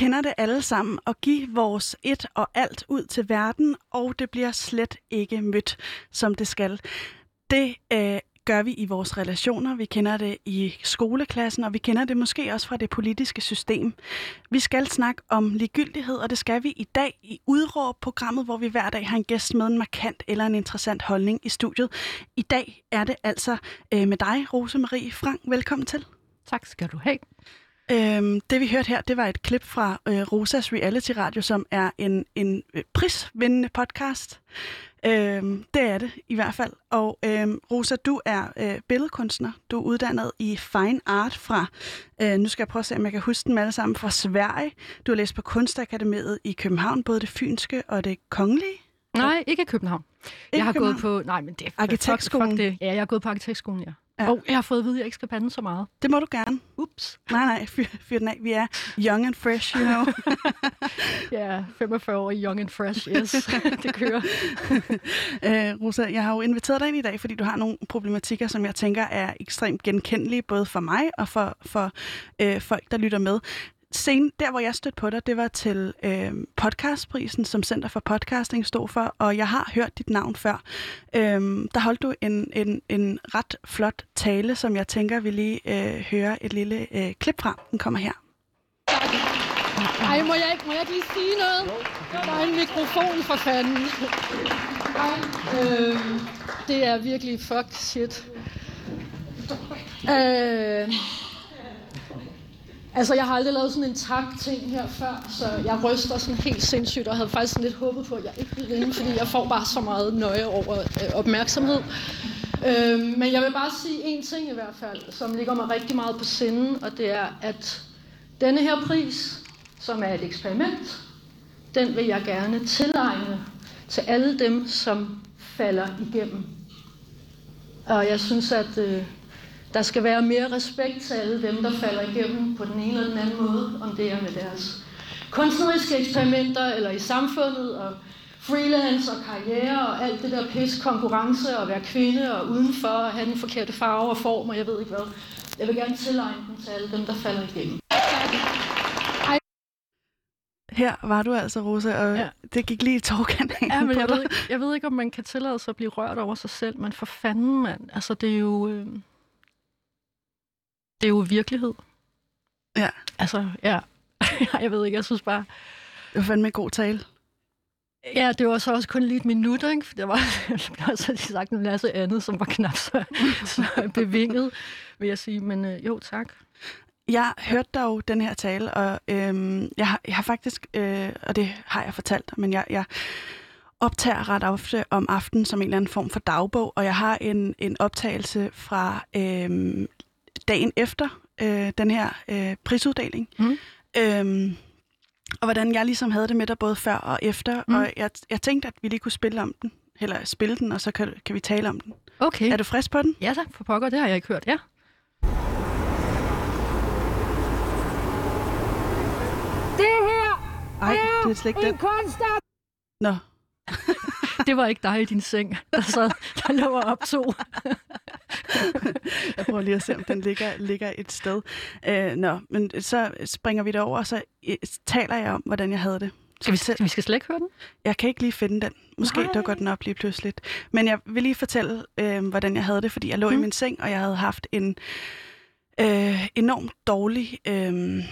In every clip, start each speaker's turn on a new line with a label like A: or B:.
A: kender det alle sammen at give vores et og alt ud til verden, og det bliver slet ikke mødt, som det skal. Det øh, gør vi i vores relationer, vi kender det i skoleklassen, og vi kender det måske også fra det politiske system. Vi skal snakke om ligegyldighed, og det skal vi i dag i Udråb-programmet, hvor vi hver dag har en gæst med en markant eller en interessant holdning i studiet. I dag er det altså øh, med dig, Rose Marie Frank. Velkommen til.
B: Tak skal du have.
A: Øhm, det vi hørte her, det var et klip fra øh, Rosas Reality Radio, som er en, en øh, prisvindende podcast. Øhm, det er det i hvert fald. Og øhm, Rosa, du er øh, billedkunstner. Du er uddannet i Fine Art fra, øh, nu skal jeg prøve at se, om jeg kan huske dem alle sammen, fra Sverige. Du har læst på Kunstakademiet i København, både det fynske og det kongelige.
B: Nej, ikke i København.
A: Ikke
B: jeg har
A: København?
B: gået på... Nej, men det er...
A: Arkitektskolen?
B: Fuck, fuck det. Ja, jeg har gået på arkitektskolen, ja.
A: Ja.
B: Og jeg har fået at vide, at jeg ikke skal bande så meget.
A: Det må du gerne.
B: Ups.
A: Nej, nej, fyr, fyr den af. Vi er young and fresh, you know.
B: Ja, 45 år young and fresh, yes. det kører.
A: Øh, Rosa, jeg har jo inviteret dig ind i dag, fordi du har nogle problematikker, som jeg tænker er ekstremt genkendelige, både for mig og for, for øh, folk, der lytter med. Scenen, der hvor jeg stødte på dig, det var til øh, podcastprisen, som Center for Podcasting stod for, og jeg har hørt dit navn før. Øh, der holdt du en, en, en ret flot tale, som jeg tænker, vi lige øh, høre et lille øh, klip fra. Den kommer her.
B: Ej, må jeg, ikke, må jeg ikke lige sige noget? Der er en mikrofon for fanden. Ej, øh, det er virkelig fuck shit. Øh, altså, jeg har aldrig lavet sådan en tak-ting her før, så jeg ryster sådan helt sindssygt, og havde faktisk sådan lidt håbet på, at jeg ikke ville vinde, fordi jeg får bare så meget nøje over øh, opmærksomhed. Øh, men jeg vil bare sige en ting i hvert fald, som ligger mig rigtig meget på sinden, og det er, at denne her pris, som er et eksperiment, den vil jeg gerne tilegne til alle dem, som falder igennem. Og jeg synes, at øh, der skal være mere respekt til alle dem, der falder igennem på den ene eller den anden måde, om det er med deres kunstneriske eksperimenter, eller i samfundet, og freelance og karriere, og alt det der pis, konkurrence, og være kvinde, og udenfor, og have den forkerte farve og form, og jeg ved ikke hvad. Jeg vil gerne tilegne den til alle dem, der falder igennem.
A: Her var du altså, Rosa, og ja. Det gik lige i tårkanalen
B: Ja, men
A: på
B: jeg ved, ikke- jeg ved ikke, om man kan tillade sig at blive rørt over sig selv, men for fanden, mand. Altså, det er jo... Øh... Det er jo virkelighed.
A: Ja.
B: Altså, ja. jeg ved ikke, jeg synes bare...
A: Det var fandme en god tale.
B: Ja, det var så også kun lige et minut, ikke? For der var der lige sagt en masse andet, som var knap så, så bevinget, vil jeg sige. Men øh, jo, tak.
A: Jeg hørte dog den her tale, og øhm, jeg, har, jeg har faktisk, øh, og det har jeg fortalt, men jeg, jeg optager ret ofte om aftenen som en eller anden form for dagbog, og jeg har en, en optagelse fra øhm, dagen efter øh, den her øh, prisuddeling.
B: Mm.
A: Øhm, og hvordan jeg ligesom havde det med dig både før og efter,
B: Mm.
A: og jeg, jeg tænkte, at vi lige kunne spille om den, eller spille den, og så kan, kan vi tale om den.
B: Okay.
A: Er du frisk på den?
B: Ja, tak for pokker. Det har jeg ikke hørt, ja.
C: Det her
A: Ej, det er slet ikke
C: en
A: den. Nå,
B: Det var ikke dig i din seng, der, sad, der lå og optog.
A: Jeg prøver lige at se, om den ligger, ligger et sted. Øh, nå, men så springer vi det over, og så øh, taler jeg om, hvordan jeg havde det.
B: Skal vi, skal vi skal slet ikke høre den?
A: Jeg kan ikke lige finde den. Måske
B: Nej.
A: dukker den op lige pludseligt. Men jeg vil lige fortælle, øh, hvordan jeg havde det, fordi jeg lå mm. i min seng, og jeg havde haft en øh, enormt dårlig øh,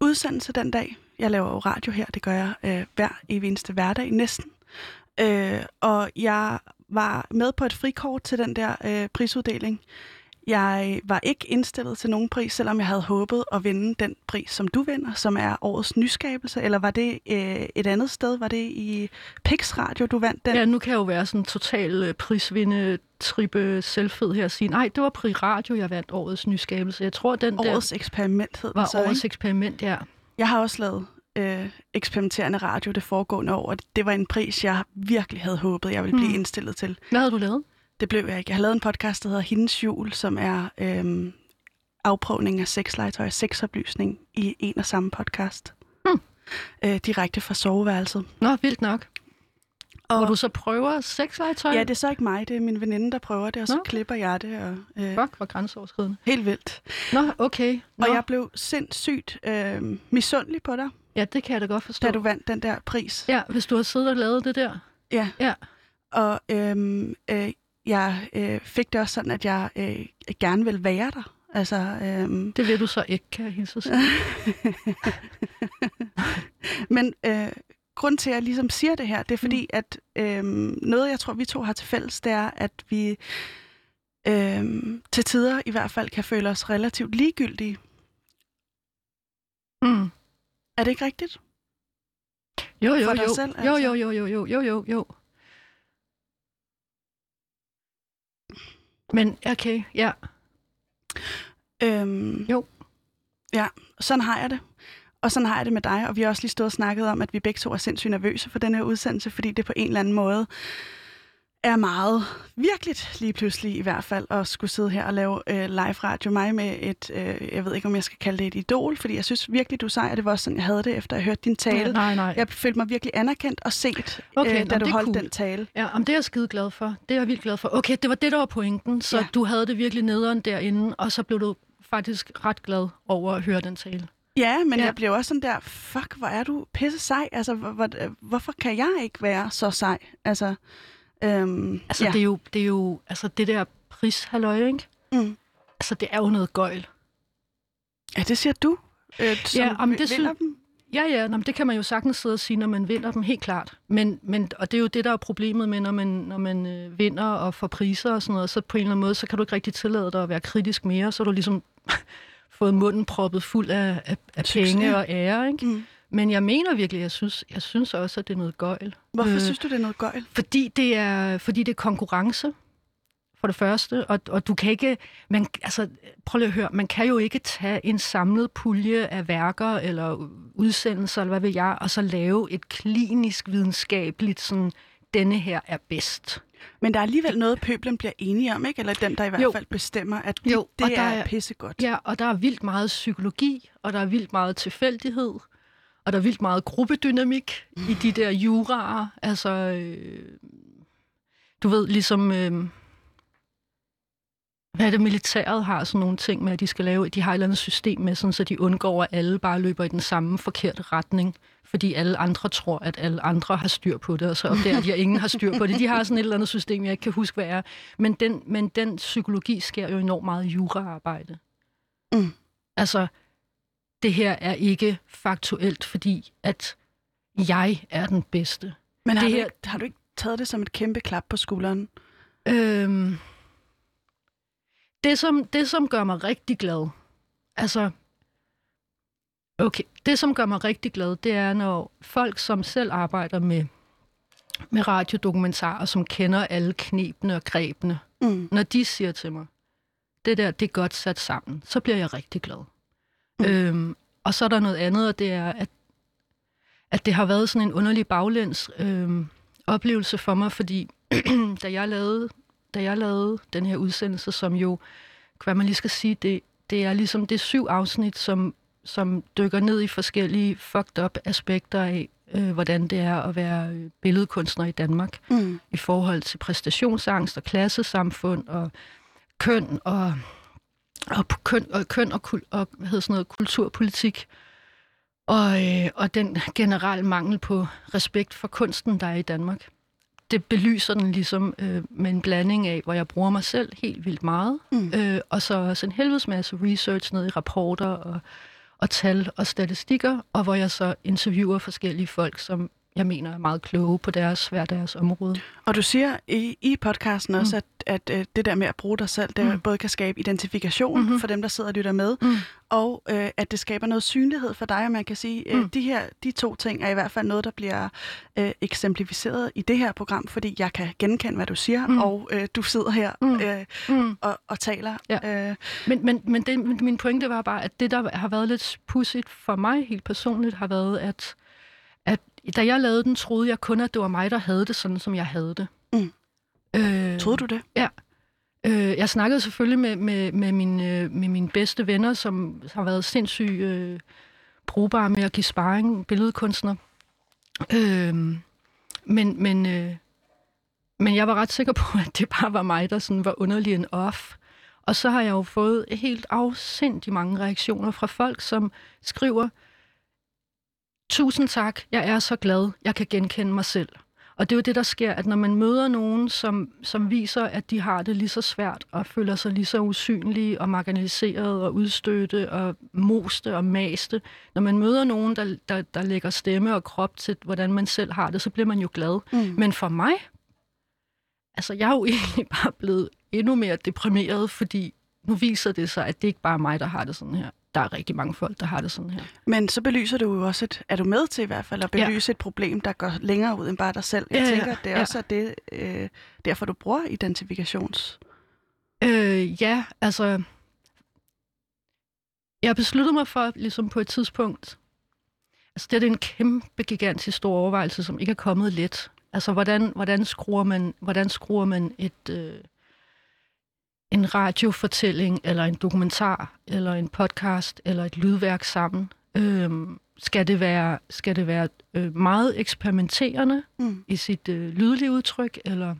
A: udsendelse den dag. Jeg laver jo radio her, det gør jeg øh, hver evig eneste hverdag næsten. Øh, og jeg var med på et frikort til den der øh, prisuddeling. Jeg var ikke indstillet til nogen pris, selvom jeg havde håbet at vinde den pris, som du vinder, som er årets nyskabelse. Eller var det øh, et andet sted? Var det i Pix Radio, du vandt den?
B: Ja, nu kan jeg jo være sådan total øh, prisvinde, trippe selvfed her og sige, nej, det var Pri Radio, jeg vandt årets nyskabelse. Jeg tror, den
A: Årets
B: der
A: eksperiment hed
B: var
A: så,
B: årets
A: ikke?
B: eksperiment, ja.
A: Jeg har også lavet øh, eksperimenterende radio det foregående år, og det var en pris, jeg virkelig havde håbet, jeg ville blive
B: Hmm.
A: indstillet til.
B: Hvad havde du lavet?
A: Det blev jeg ikke. Jeg har lavet en podcast, der hedder Hendes Jul, som er øhm, afprøvning af sexlegetøj og sexoplysning i en og samme podcast.
B: Hmm.
A: øh, direkte fra soveværelset.
B: Nå, vildt nok. Og... Hvor du så prøver sexlegetøj?
A: Ja, det er så ikke mig, det er min veninde, der prøver det, og så
B: Nå.
A: klipper jeg det. Og, øh,
B: Fuck, hvor grænseoverskridende.
A: helt vildt.
B: Nå, okay. Nå.
A: Og jeg blev sindssygt øh, misundelig på dig,
B: Ja, det kan jeg da godt forstå.
A: da du vandt den der pris.
B: Ja, hvis du har siddet og lavet det der.
A: Ja.
B: Ja.
A: Og øhm, øh, jeg øh, fik det også sådan, at jeg øh, gerne vil være der. Altså, øhm,
B: Det vil du så ikke, kan jeg hilse sige.
A: men øh, grund til, at jeg ligesom siger det her, det er fordi, at øhm, noget, jeg tror, vi to har til fælles, det er, at vi øhm, til tider i hvert fald kan føle os relativt ligegyldige.
B: Mm.
A: Er det ikke rigtigt?
B: Jo, jo,
A: For dig
B: jo.
A: selv,
B: jo,
A: altså?
B: jo, jo, jo, jo, jo, jo, jo. Men okay, ja.
A: Øhm,
B: Jo.
A: Ja, sådan har jeg det. Og sådan har jeg det med dig, og vi har også lige stået og snakket om, at vi begge to er sindssygt nervøse for den her udsendelse, fordi det på en eller anden måde er meget virkeligt lige pludselig i hvert fald at skulle sidde her og lave øh, live radio. Mig med et, øh, jeg ved ikke om jeg skal kalde det et idol, fordi jeg synes virkelig, du er sej, og det var også sådan, jeg havde det, efter jeg hørte din tale.
B: Nej, nej.
A: Jeg følte mig virkelig anerkendt og set,
B: Okay,
A: øh, da du holdt
B: cool.
A: den tale.
B: Ja, om det er jeg skide glad for. Det er jeg vildt glad for. Okay, det var det, der var pointen. Så
A: Ja.
B: du havde det virkelig nederen derinde, og så blev du faktisk ret glad over at høre den tale.
A: Ja, men ja.
B: Ja.
A: jeg blev også sådan der, fuck, hvor er du pisse sej. Altså, hvor, hvor, hvorfor kan jeg ikke være så sej? Altså, øhm,
B: Altså,
A: ja.
B: det, er jo, det er jo altså, det der prishalløj, ikke?
A: Mm.
B: Altså, det er jo noget gøjl.
A: Ja, det siger du. Øh, som
B: Ja, om det
A: vinder
B: synes-
A: dem.
B: Ja, ja, nå, det kan man jo sagtens sidde og sige, når man vinder dem, helt klart. Men, men, og det er jo det, der er problemet med, når man, når man øh, vinder og får priser og sådan noget, så på en eller anden måde, så kan du ikke rigtig tillade dig at være kritisk mere, så har du ligesom fået munden proppet fuld af, af, af penge og ære, ikke?
A: Mm.
B: Men jeg mener virkelig, jeg synes, jeg synes også, at det er noget gøjl.
A: Hvorfor øh. Synes du, det er noget gøjl?
B: Fordi det er, fordi det er konkurrence, for det første, og, og du kan ikke, man, altså, prøv lige at høre, man kan jo ikke tage en samlet pulje af værker eller udsendelser, eller hvad ved jeg, og så lave et klinisk videnskabeligt sådan, denne her er bedst.
A: Men der er alligevel noget, pøblen bliver enige om, ikke? Eller den, der i hvert
B: Jo.
A: fald bestemmer, at det,
B: Jo,
A: det
B: der
A: er,
B: er-
A: pissegodt.
B: Ja, og der er vildt meget psykologi, og der er vildt meget tilfældighed, og der er vildt meget gruppedynamik i de der juraer. Altså, øh, du ved, ligesom... Øh, hvad er det, militæret har sådan nogle ting med, at de skal lave, de har et eller andet system med, sådan, så de undgår, at alle bare løber i den samme forkerte retning, fordi alle andre tror, at alle andre har styr på det, og så opdager de, at ingen har styr på det. De har sådan et eller andet system, jeg ikke kan huske, hvad er. Men den, men den psykologi sker jo enormt meget i juraarbejde.
A: Mm.
B: Altså, det her er ikke faktuelt, fordi at jeg er den bedste.
A: Men har,
B: det
A: du
B: her-
A: ikke, har du ikke taget det som et kæmpe klap på skulderen?
B: Øhm, det, som, det, som gør mig rigtig glad, altså, okay, det, som gør mig rigtig glad, det er, når folk, som selv arbejder med, med radiodokumentarer, som kender alle knepene og grebene,
A: Mm.
B: når de siger til mig, det der, det er godt sat sammen, så bliver jeg rigtig glad.
A: Mm.
B: Øhm, og så er der noget andet, og det er, at, at det har været sådan en underlig baglæns øhm, oplevelse for mig, fordi da jeg lavede da jeg lavede den her udsendelse, som jo, hvad man lige skal sige, det, det er ligesom det syv afsnit, som, som dykker ned i forskellige fucked up aspekter af, øh, hvordan det er at være øh, billedkunstner i Danmark
A: Mm.
B: i forhold til præstationsangst og klassesamfund og køn og, og køn og, køn og, kul, og hvad hedder sådan noget, kulturpolitik. Og, øh, og den generelle mangel på respekt for kunsten, der er i Danmark. Det belyser den ligesom øh, med en blanding af, hvor jeg bruger mig selv helt vildt meget,
A: Mm.
B: øh, og så også en helvedes masse research ned i rapporter og, og tal og statistikker, og hvor jeg så interviewer forskellige folk, som jeg mener er meget kloge på deres, hver deres område.
A: Og du siger i, i podcasten også, mm. at, at øh, det der med at bruge dig selv, det
B: Mm.
A: både kan skabe identifikation mm-hmm. for dem, der sidder og lytter med,
B: Mm.
A: og øh, at det skaber noget synlighed for dig, og man kan sige, øh,
B: Mm.
A: de her de to ting er i hvert fald noget, der bliver øh, eksemplificeret i det her program, fordi jeg kan genkende, hvad du siger, mm. Og øh, du sidder her
B: Mm.
A: øh,
B: Mm.
A: og, og taler.
B: Ja.
A: Øh,
B: Men, men, men det, min pointe var bare, at det, der har været lidt pudsigt for mig helt personligt, har været, at da jeg lavede den, troede jeg kun, at det var mig, der havde det sådan, som jeg havde det.
A: Mm.
B: Øh,
A: troede du det?
B: Øh, jeg snakkede selvfølgelig med, med, med, mine, øh, med mine bedste venner, som har været sindssygt øh, brugbare med at give sparring billedkunstner. Øh, men, men, øh, men jeg var ret sikker på, at det bare var mig, der sådan var underlig en off. Og så har jeg jo fået helt afsindig mange reaktioner fra folk, som skriver, tusind tak, jeg er så glad, jeg kan genkende mig selv. Og det er jo det, der sker, at når man møder nogen, som, som viser, at de har det lige så svært, og føler sig lige så usynlige og marginaliseret og udstødte og moste og maste, når man møder nogen, der, der, der lægger stemme og krop til, hvordan man selv har det, så bliver man jo glad. Mm. Men for mig, altså jeg er jo egentlig bare blevet endnu mere deprimeret, fordi nu viser det sig, at det ikke bare er mig, der har det sådan her der er rigtig mange folk, der har det sådan her.
A: Men så belyser du jo også et, er du med til i hvert fald at belyse ja. et problem, der går længere ud end bare dig selv? Jeg ja, tænker, at det ja. også er det, øh, derfor du bruger identifikations...
B: Øh, ja, altså... Jeg besluttede mig for, ligesom på et tidspunkt... Altså, det er en kæmpe, gigantisk stor overvejelse, som ikke er kommet let. Altså, hvordan, hvordan, skruer, man, hvordan skruer man et... Øh, en radiofortælling, eller en dokumentar, eller en podcast, eller et lydværk sammen? Øhm, skal det være, skal det være øh, meget eksperimenterende mm. i sit øh, lydlige udtryk, eller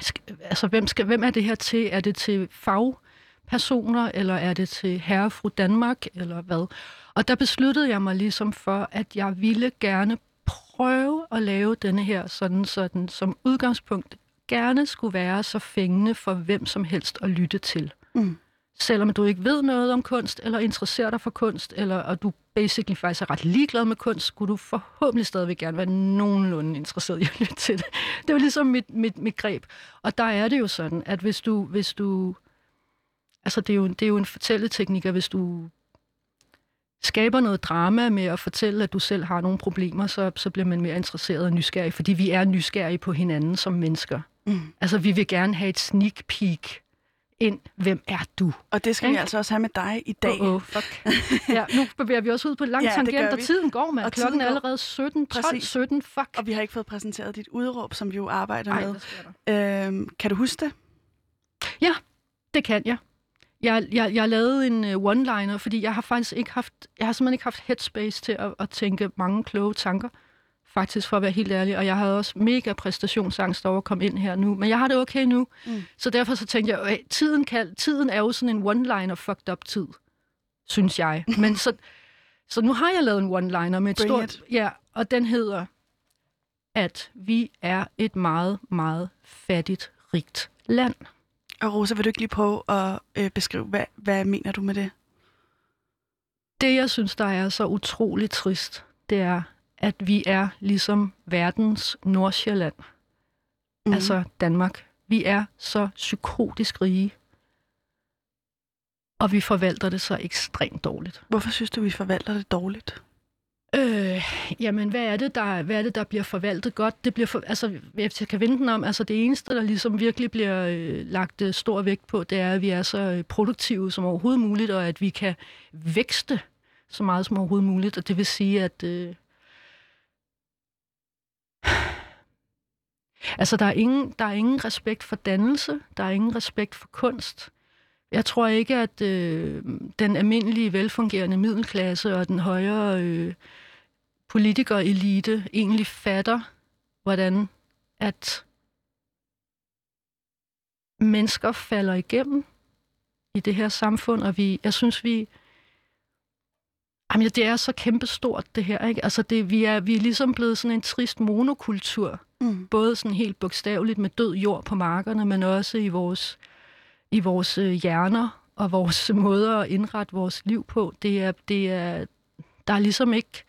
B: skal, altså, hvem, skal, hvem er det her til? Er det til fagpersoner, eller er det til herre fru Danmark, eller hvad? Og der besluttede jeg mig ligesom for, at jeg ville gerne prøve at lave denne her sådan, sådan som udgangspunkt gerne skulle være så fængende for hvem som helst at lytte til. Mm. Selvom du ikke ved noget om kunst, eller interesserer dig for kunst, eller og du basically faktisk er ret ligeglad med kunst, skulle du forhåbentlig stadigvæk gerne være nogenlunde interesseret i at lytte til det. Det jo ligesom mit, mit, mit greb. Og der er det jo sådan, at hvis du... Hvis du altså, det er, jo, det er jo en fortælleteknik, at hvis du skaber noget drama med at fortælle, at du selv har nogle problemer, så, så bliver man mere interesseret og nysgerrig, fordi vi er nysgerrige på hinanden som mennesker. Mm. Altså, vi vil gerne have et sneak peek ind, hvem er du?
A: Og det skal okay? vi altså også have med dig i dag.
B: Oh, oh, fuck. ja, nu bevæger vi også ud på lang ja, tangent, og tiden går med. Og klokken er allerede 17, 12, Præcis. 17, fuck.
A: Og vi har ikke fået præsenteret dit udråb, som vi jo arbejder Ej, med. Øhm, kan du huske det?
B: Ja, det kan jeg. Jeg, jeg, jeg lavede en uh, one-liner, fordi jeg har faktisk ikke haft, jeg har simpelthen ikke haft headspace til at, at tænke mange kloge tanker faktisk, for at være helt ærlig. Og jeg havde også mega præstationsangst over at komme ind her nu. Men jeg har det okay nu. Mm. Så derfor så tænkte jeg, at tiden, kan, tiden er jo sådan en one-liner fucked up tid, synes jeg. Men så, så nu har jeg lavet en one-liner med et Bring stort... It. Ja, og den hedder, at vi er et meget, meget fattigt, rigt land.
A: Og Rosa, vil du ikke lige prøve at øh, beskrive, hvad, hvad mener du med det?
B: Det, jeg synes, der er så utroligt trist, det er, at vi er ligesom verdens Nordsjælland. Mm. Altså Danmark. Vi er så psykotisk rige. Og vi forvalter det så ekstremt dårligt.
A: Hvorfor synes du, vi forvalter det dårligt?
B: Øh, jamen, hvad er, det, der, hvad er det, der bliver forvaltet godt? Det bliver for, altså, hvis jeg kan vende den om, altså det eneste, der ligesom virkelig bliver øh, lagt øh, stor vægt på, det er, at vi er så øh, produktive som overhovedet muligt, og at vi kan vækste så meget som overhovedet muligt. Og det vil sige, at øh, Altså, der er, ingen, der er ingen respekt for dannelse, der er ingen respekt for kunst. Jeg tror ikke, at øh, den almindelige, velfungerende middelklasse og den højere øh, politikerelite egentlig fatter, hvordan at mennesker falder igennem i det her samfund, og vi, jeg synes, vi, jamen, det er så kæmpestort, det her, ikke? Altså, det, vi, er, vi er ligesom blevet sådan en trist monokultur, Mm. Både sådan helt bogstaveligt med død jord på markerne, men også i vores, i vores øh, hjerner og vores måder at indrette vores liv på. Det er, det er, der er ligesom ikke,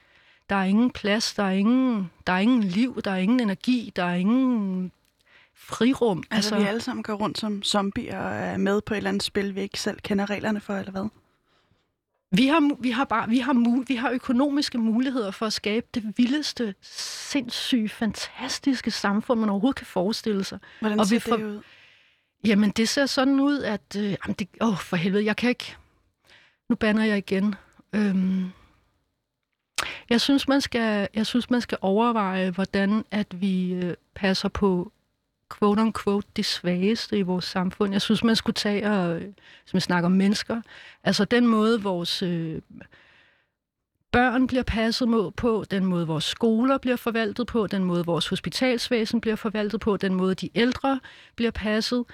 B: der er ingen plads, der er ingen, der er ingen liv, der er ingen energi, der er ingen frirum.
A: Altså, altså vi alle sammen går rundt som zombier og er med på et eller andet spil, vi ikke selv kender reglerne for, eller hvad?
B: Vi har, vi, har bare, vi, har, vi har økonomiske muligheder for at skabe det vildeste, sindssyge, fantastiske samfund, man overhovedet kan forestille sig.
A: Hvordan
B: og
A: ser vi får, det ud?
B: Jamen, det ser sådan ud, at... Øh, jamen det, åh, for helvede, jeg kan ikke... Nu banner jeg igen. Øhm, jeg synes, man skal, jeg synes, man skal overveje, hvordan at vi øh, passer på quote unquote de svageste i vores samfund. Jeg synes, man skulle tage, og, øh, som vi snakker om mennesker, altså den måde, vores øh, børn bliver passet mod på, den måde vores skoler bliver forvaltet på, den måde vores hospitalsvæsen bliver forvaltet på, den måde de ældre bliver passet.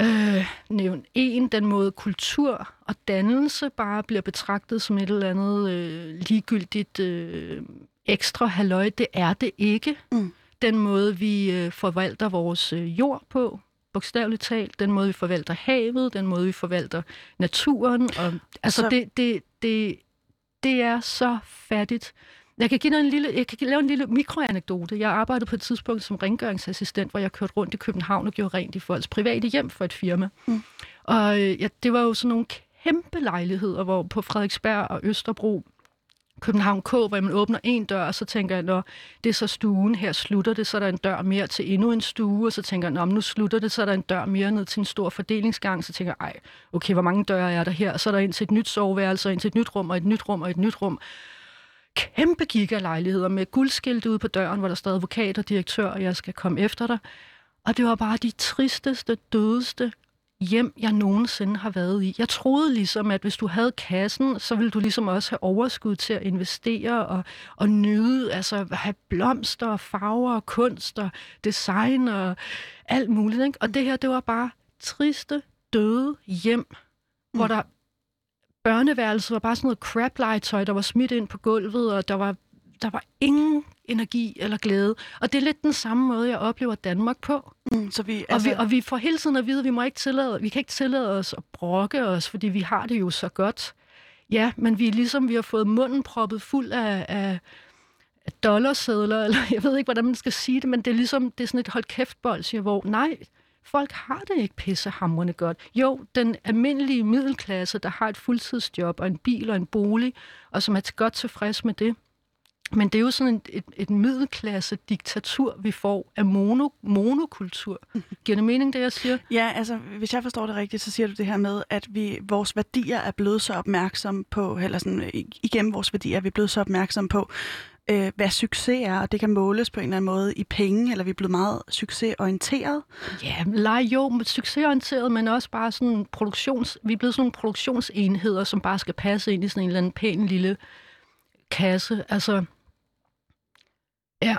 B: Øh, nævn en, den måde kultur og dannelse bare bliver betragtet som et eller andet øh, ligegyldigt øh, ekstra halløj. Det er det ikke.
A: Mm.
B: Den måde, vi øh, forvalter vores øh, jord på, bogstaveligt talt, den måde, vi forvalter havet, den måde, vi forvalter naturen. Og, altså,
A: Så-
B: det, det, det, det er så fattigt. Jeg kan, give dig en lille, jeg kan lave en lille mikroanekdote. Jeg arbejdede på et tidspunkt som rengøringsassistent, hvor jeg kørte rundt i København og gjorde rent i folks private hjem for et firma.
A: Mm.
B: Og øh, ja, det var jo sådan nogle kæmpe lejligheder, hvor på Frederiksberg og Østerbro, København K, hvor man åbner en dør, og så tænker jeg, når det er så stuen, her slutter det, så er der en dør mere til endnu en stue, og så tænker jeg, "Nå, nu slutter det, så er der en dør mere ned til en stor fordelingsgang, så tænker jeg, ej, okay, hvor mange døre er der her? Så er der ind til et nyt soveværelse, og ind til et nyt rum, og et nyt rum, og et nyt rum. Kæmpe gigalejligheder med guldskilte ude på døren, hvor der står advokat og direktør, og jeg skal komme efter dig. Og det var bare de tristeste, dødeste hjem, jeg nogensinde har været i. Jeg troede ligesom, at hvis du havde kassen, så ville du ligesom også have overskud til at investere og, og nyde, altså have blomster og farver og kunst og design og alt muligt. Ikke? Og det her, det var bare triste, døde hjem, mm. hvor der børneværelset var bare sådan noget crap-legetøj, der var smidt ind på gulvet, og der var, der var ingen energi eller glæde. Og det er lidt den samme måde, jeg oplever Danmark på.
A: Mm, så vi,
B: Altså...
A: altså,
B: Og, vi, og vi får hele tiden at vide, at vi, må ikke tillade, vi kan ikke tillade os at brokke os, fordi vi har det jo så godt. Ja, men vi er ligesom, vi har fået munden proppet fuld af, af, af dollarsedler, eller jeg ved ikke, hvordan man skal sige det, men det er ligesom, det er sådan et hold kæft siger, hvor nej, folk har det ikke pissehamrende godt. Jo, den almindelige middelklasse, der har et fuldtidsjob og en bil og en bolig, og som er godt tilfreds med det, men det er jo sådan et, et, et middelklasse-diktatur, vi får af mono, monokultur. Giver det mening, det jeg siger?
A: Ja, altså, hvis jeg forstår det rigtigt, så siger du det her med, at vi, vores værdier er blevet så opmærksomme på, eller sådan, igennem vores værdier er vi blevet så opmærksomme på, øh, hvad succes er, og det kan måles på en eller anden måde i penge, eller vi er blevet meget succesorienteret.
B: Ja, lege jo succesorienteret, men også bare sådan produktions... Vi er blevet sådan nogle produktionsenheder, som bare skal passe ind i sådan en eller anden pæn lille kasse. Altså, ja.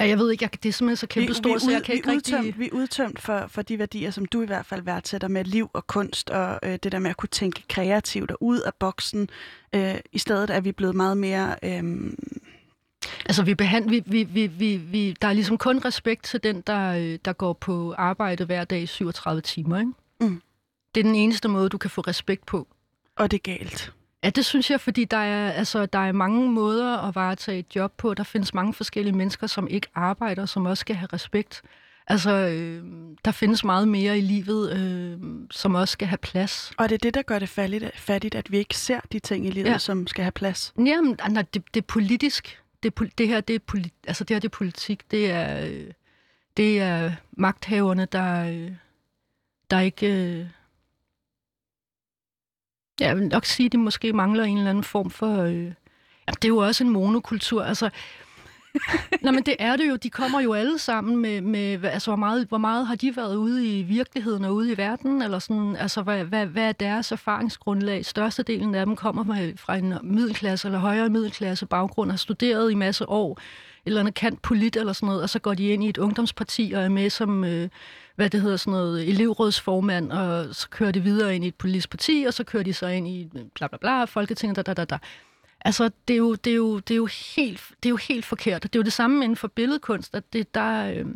B: Ja, jeg ved ikke, jeg, det er simpelthen så kæmpe stort, så jeg kan
A: vi,
B: ikke
A: er
B: rigtig...
A: udtømt, vi er udtømt for, for de værdier, som du i hvert fald værdsætter med liv og kunst, og øh, det der med at kunne tænke kreativt og ud af boksen. Øh, I stedet er vi blevet meget mere... Øh,
B: Altså, vi behand, vi, vi, vi, vi, vi, der er ligesom kun respekt til den, der, øh, der går på arbejde hver dag i 37 timer, ikke?
A: Mm.
B: Det er den eneste måde, du kan få respekt på.
A: og det er galt.
B: Ja, det synes jeg, fordi der er, altså, der er mange måder at varetage et job på. Der findes mange forskellige mennesker, som ikke arbejder, som også skal have respekt. Altså, øh, der findes meget mere i livet, øh, som også skal have plads.
A: Og det er det, der gør det fattigt, fattigt at vi ikke ser de ting i livet,
B: Ja.
A: som skal have plads.
B: Jamen, nej, det, det er politisk. Det, det her, det er, poli, altså, det her, det er politik. Det er, øh, det er magthaverne, der, øh, der ikke... Øh, jeg vil nok sige, at de måske mangler en eller anden form for... Øh, jamen, det er jo også en monokultur. Altså, Nå, men det er det jo. De kommer jo alle sammen med, med altså, hvor meget, hvor meget har de været ude i virkeligheden og ude i verden? Eller sådan, altså, hvad, hvad, hvad er deres erfaringsgrundlag? Størstedelen af dem kommer med, fra en middelklasse eller højere middelklasse baggrund, har studeret i masse år, eller andet kant polit eller sådan noget, og så går de ind i et ungdomsparti og er med som, øh, hvad det hedder, sådan noget elevrådsformand, og så kører de videre ind i et politisk parti, og så kører de så ind i øh, bla bla bla, Folketinget, da, da, da, da. Altså, det er, jo, det, er jo, det, er jo helt, det er jo helt forkert. Det er jo det samme inden for billedkunst, at det der... Øh,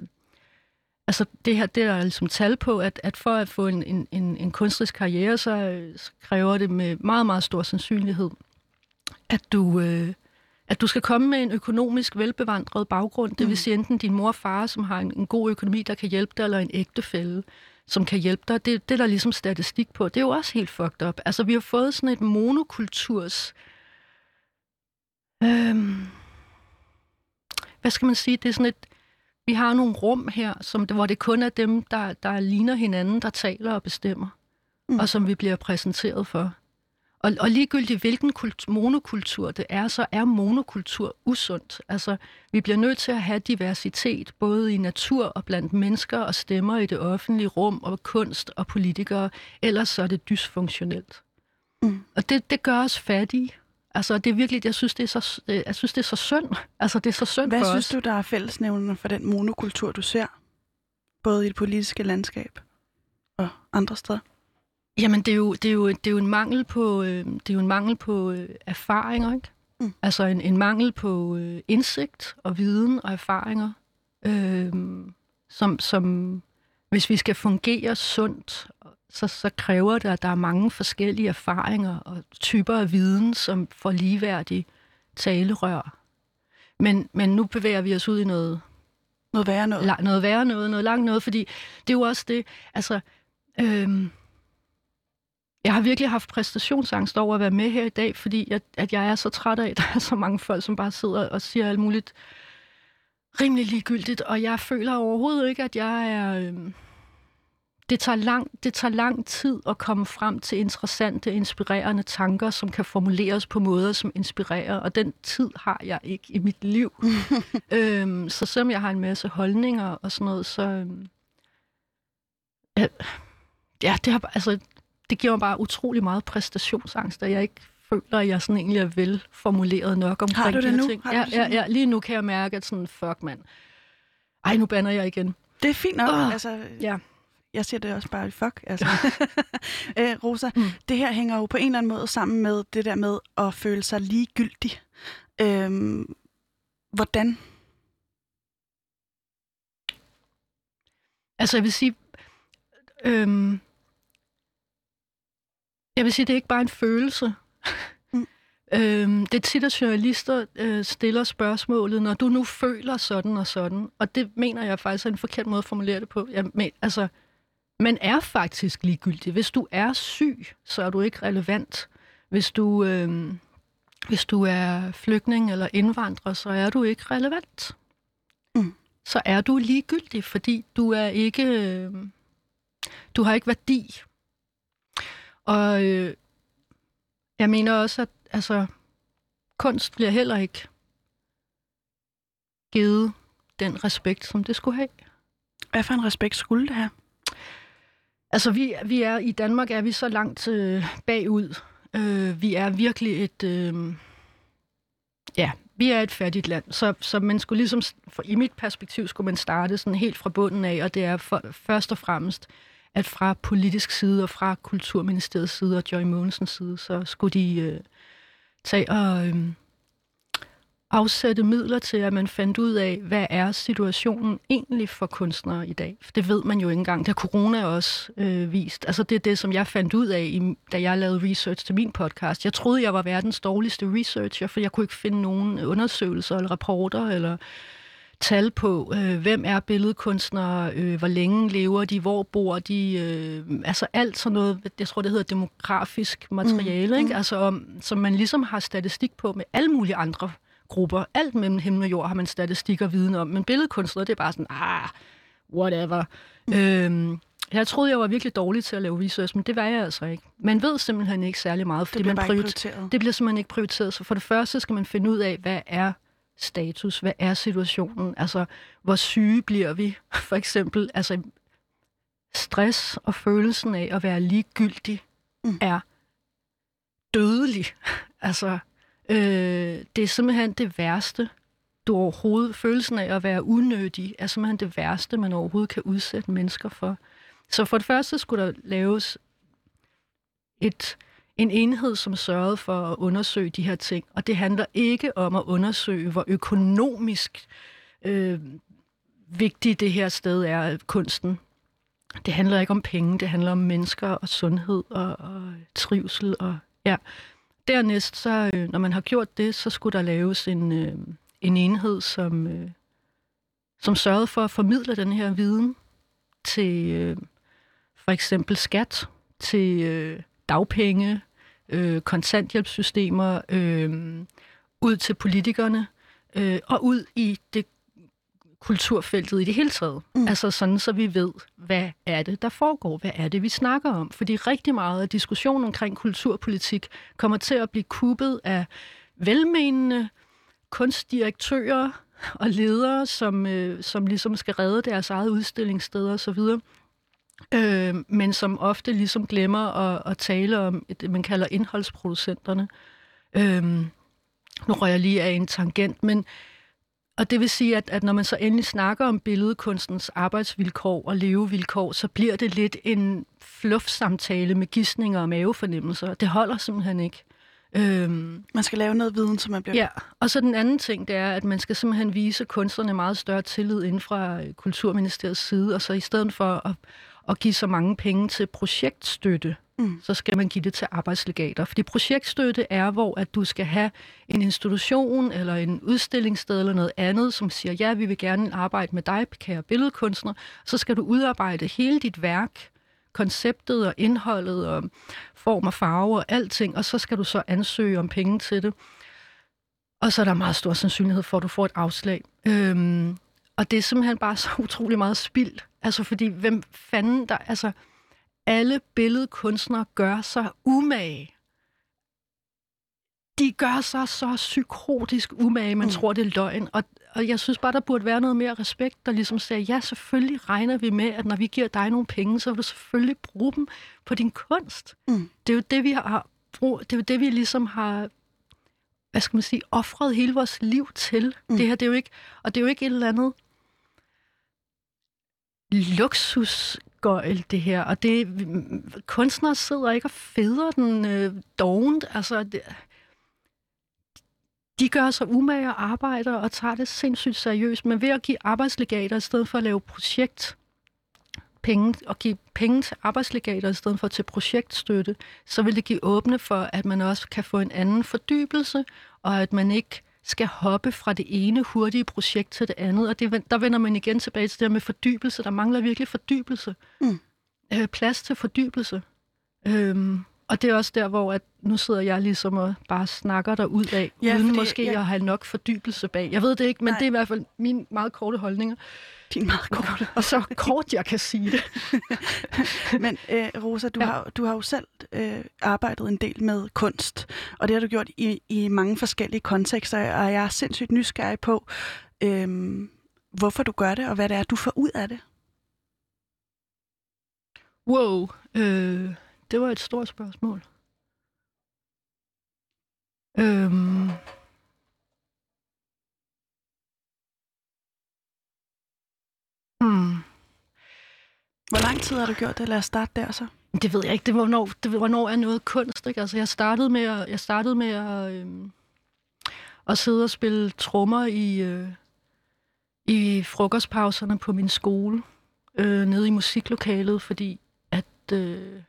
B: altså, det her, det er der ligesom tal på, at, at for at få en, en, en, en kunstnerisk karriere, så, øh, så kræver det med meget, meget stor sandsynlighed, at du, øh, at du skal komme med en økonomisk velbevandret baggrund. Det vil sige enten din mor og far, som har en, en god økonomi, der kan hjælpe dig, eller en ægtefælle, som kan hjælpe dig. Det, det er der ligesom statistik på. Det er jo også helt fucked up. Altså, vi har fået sådan et monokulturs... Øhm, hvad skal man sige? Det er sådan et... Vi har nogle rum her, som, hvor det kun er dem, der, der ligner hinanden, der taler og bestemmer, mm. og som vi bliver præsenteret for. Og, og ligegyldigt hvilken kult, monokultur det er, så er monokultur usundt. Altså, vi bliver nødt til at have diversitet, både i natur og blandt mennesker og stemmer i det offentlige rum, og kunst og politikere. Ellers så er det dysfunktionelt.
A: Mm.
B: Og det, det gør os fattige. Altså, det er virkelig, jeg synes, det er så, jeg synes, det er så synd. Altså, det er så synd
A: Hvad
B: for
A: synes
B: os.
A: du, der er fællesnævnende for den monokultur, du ser? Både i det politiske landskab og andre steder?
B: Jamen, det er jo, det er jo, det er jo en mangel på, øh, det er jo en mangel på øh, erfaringer, ikke?
A: Mm.
B: Altså en, en mangel på øh, indsigt og viden og erfaringer, øh, som, som hvis vi skal fungere sundt, så, så kræver det, at der er mange forskellige erfaringer og typer af viden, som får ligeværdig talerør. Men, men nu bevæger vi os ud i noget,
A: Noget værre noget?
B: la- noget værre noget, noget langt noget, fordi det er jo også det, altså, øhm, jeg har virkelig haft præstationsangst over at være med her i dag, fordi jeg, at jeg er så træt af, at der er så mange folk, som bare sidder og siger alt muligt rimelig ligegyldigt, og jeg føler overhovedet ikke, at jeg er... Øhm, det tager, lang, det tager lang tid at komme frem til interessante, inspirerende tanker, som kan formuleres på måder, som inspirerer, og den tid har jeg ikke i mit liv. øhm, så selvom jeg har en masse holdninger og sådan noget, så... Ja, ja, det, har, altså, det giver mig bare utrolig meget præstationsangst, at jeg ikke føler, at jeg sådan egentlig er velformuleret nok omkring
A: Har du
B: de
A: det nu?
B: ting.
A: Har du
B: Ja, ja, ja, lige nu kan jeg mærke, at sådan, fuck mand. Ej, nu banner jeg igen.
A: Det er fint nok.
B: Åh,
A: altså,
B: Ja.
A: jeg siger det også bare i fuck. Altså. Æ, Rosa,
B: Mm.
A: mm. det her hænger jo på en eller anden måde sammen med det der med at føle sig ligegyldig. Øhm, hvordan?
B: Altså, jeg vil sige... Øhm, jeg vil sige, det er ikke bare en følelse.
A: Mm.
B: øhm, det er tit, at journalister øh, stiller spørgsmålet, når du nu føler sådan og sådan, og det mener jeg faktisk er en forkert måde at formulere det på. Jeg men, altså, man er faktisk ligegyldig. Hvis du er syg, så er du ikke relevant. Hvis du, øh, hvis du er flygtning eller indvandrer, så er du ikke relevant.
A: Mm.
B: Så er du ligegyldig, fordi du er ikke... Øh, du har ikke værdi. Og øh, jeg mener også, at altså, kunst bliver heller ikke givet den respekt, som det skulle have.
A: Hvad for en respekt skulle det have?
B: Altså, vi, vi er i Danmark er vi så langt øh, bagud. Øh, vi er virkelig et... Øh, ja, vi er et fattigt land. Så, så man skulle ligesom, for, i mit perspektiv, skulle man starte sådan helt fra bunden af, og det er for, først og fremmest, at fra politisk side og fra Kulturministeriets side og Joy Mogensens side, så skulle de øh, tage og øh, afsætte midler til, at man fandt ud af, hvad er situationen egentlig for kunstnere i dag. For det ved man jo ikke engang. Det har corona også øh, vist. Altså det er det, som jeg fandt ud af, i, da jeg lavede research til min podcast. Jeg troede, jeg var verdens dårligste researcher, for jeg kunne ikke finde nogen undersøgelser eller rapporter eller tal på, øh, hvem er billedkunstnere, øh, hvor længe lever de, hvor bor de, øh, altså alt sådan noget, jeg tror det hedder demografisk materiale, mm, ikke? Altså om, som man ligesom har statistik på med alle mulige andre grupper. Alt mellem himmel og jord har man statistik og viden om, men billedkunstnere, det er bare sådan, ah, whatever. Mm. Øhm, jeg troede, jeg var virkelig dårlig til at lave research, men det var jeg altså ikke. Man ved simpelthen ikke særlig meget, fordi
A: Det bliver
B: man prioriterer
A: prioriteret.
B: det bliver simpelthen ikke prioriteret. Så for det første skal man finde ud af, hvad er status? Hvad er situationen? Altså, hvor syge bliver vi? For eksempel, altså, stress og følelsen af at være ligegyldig Mm. er dødelig. altså, øh, det er simpelthen det værste, du overhovedet... Følelsen af at være unødig er simpelthen det værste, man overhovedet kan udsætte mennesker for. Så for det første skulle der laves et en enhed, som sørgede for at undersøge de her ting. Og det handler ikke om at undersøge, hvor økonomisk øh, vigtigt det her sted er, kunsten. Det handler ikke om penge, det handler om mennesker og sundhed og, og trivsel. Og, ja. Dernæst, så, øh, når man har gjort det, så skulle der laves en, øh, en enhed, som, øh, som sørgede for at formidle den her viden til øh, for eksempel skat, til øh, dagpenge, øh, kontanthjælpssystemer, øh, ud til politikerne øh, og ud i det kulturfeltet i det hele taget. Mm. Altså sådan, så vi ved, hvad er det, der foregår? Hvad er det, vi snakker om? Fordi rigtig meget af diskussionen omkring kulturpolitik kommer til at blive kuppet af velmenende kunstdirektører og ledere, som, øh, som ligesom skal redde deres eget udstillingssted og så videre øh, men som ofte ligesom glemmer at, at tale om det, man kalder indholdsproducenterne. Øhm, nu rører jeg lige af en tangent, men og det vil sige, at, at når man så endelig snakker om billedkunstens arbejdsvilkår og levevilkår, så bliver det lidt en fluff-samtale med gissninger og mavefornemmelser. Det holder simpelthen ikke.
A: Øhm, man skal lave noget viden, som man bliver...
B: Ja, og så den anden ting, det er, at man skal simpelthen vise kunstnerne meget større tillid inden fra Kulturministeriets side, og så i stedet for at, at give så mange penge til projektstøtte, mm. så skal man give det til arbejdslegater. Fordi projektstøtte er, hvor at du skal have en institution eller en udstillingssted eller noget andet, som siger, ja, vi vil gerne arbejde med dig, kære billedkunstner. Så skal du udarbejde hele dit værk, konceptet og indholdet og form og farve og alting, og så skal du så ansøge om penge til det. Og så er der meget stor sandsynlighed for, at du får et afslag. Øhm, og det er simpelthen bare så utrolig meget spild. Altså, fordi hvem fanden der... Altså, alle billedkunstnere gør sig umage. De gør sig så psykotisk umage, man mm. tror, det er løgn. Og, og jeg synes bare, der burde være noget mere respekt, der ligesom siger, ja, selvfølgelig regner vi med, at når vi giver dig nogle penge, så vil du selvfølgelig bruge dem på din kunst. Mm. Det er jo det, vi har brug, det er jo det, vi ligesom har hvad skal man sige, offret hele vores liv til. Mm. Det her, det er jo ikke, og det er jo ikke et eller andet luksusgøjl, det her. Og det, kunstnere sidder ikke og fedrer den øh, dovent. Altså, det, de gør sig umage og arbejder og tager det sindssygt seriøst, men ved at give arbejdslegater i stedet for at lave projekt penge og give penge til arbejdslegater i stedet for til projektstøtte, så vil det give åbne for, at man også kan få en anden fordybelse, og at man ikke skal hoppe fra det ene hurtige projekt til det andet. Og det, der vender man igen tilbage til det med fordybelse. Der mangler virkelig fordybelse. Mm. Øh, plads til fordybelse. Øhm, og det er også der, hvor at nu sidder jeg ligesom og bare snakker der ud af, ja, uden fordi, måske ja. at have nok fordybelse bag. Jeg ved det ikke, men Nej. det er i hvert fald mine meget korte holdninger.
A: Din meget korte.
B: og så kort, jeg kan sige det.
A: men øh, Rosa, du, ja. har, du har jo selv øh, arbejdet en del med kunst, og det har du gjort i, i mange forskellige kontekster, og jeg er sindssygt nysgerrig på, øh, hvorfor du gør det, og hvad det er, du får ud af det.
B: Wow. Øh det var et stort spørgsmål. Øhm.
A: Hmm. Hvor lang tid har du gjort det? Lad os starte der så.
B: Det ved jeg ikke. Det var, hvornår, det, hvornår er noget kunst. Ikke? Altså, jeg startede med at, jeg startede med at, øhm, at sidde og spille trommer i, øh, i frokostpauserne på min skole, øh, nede i musiklokalet, fordi at øh,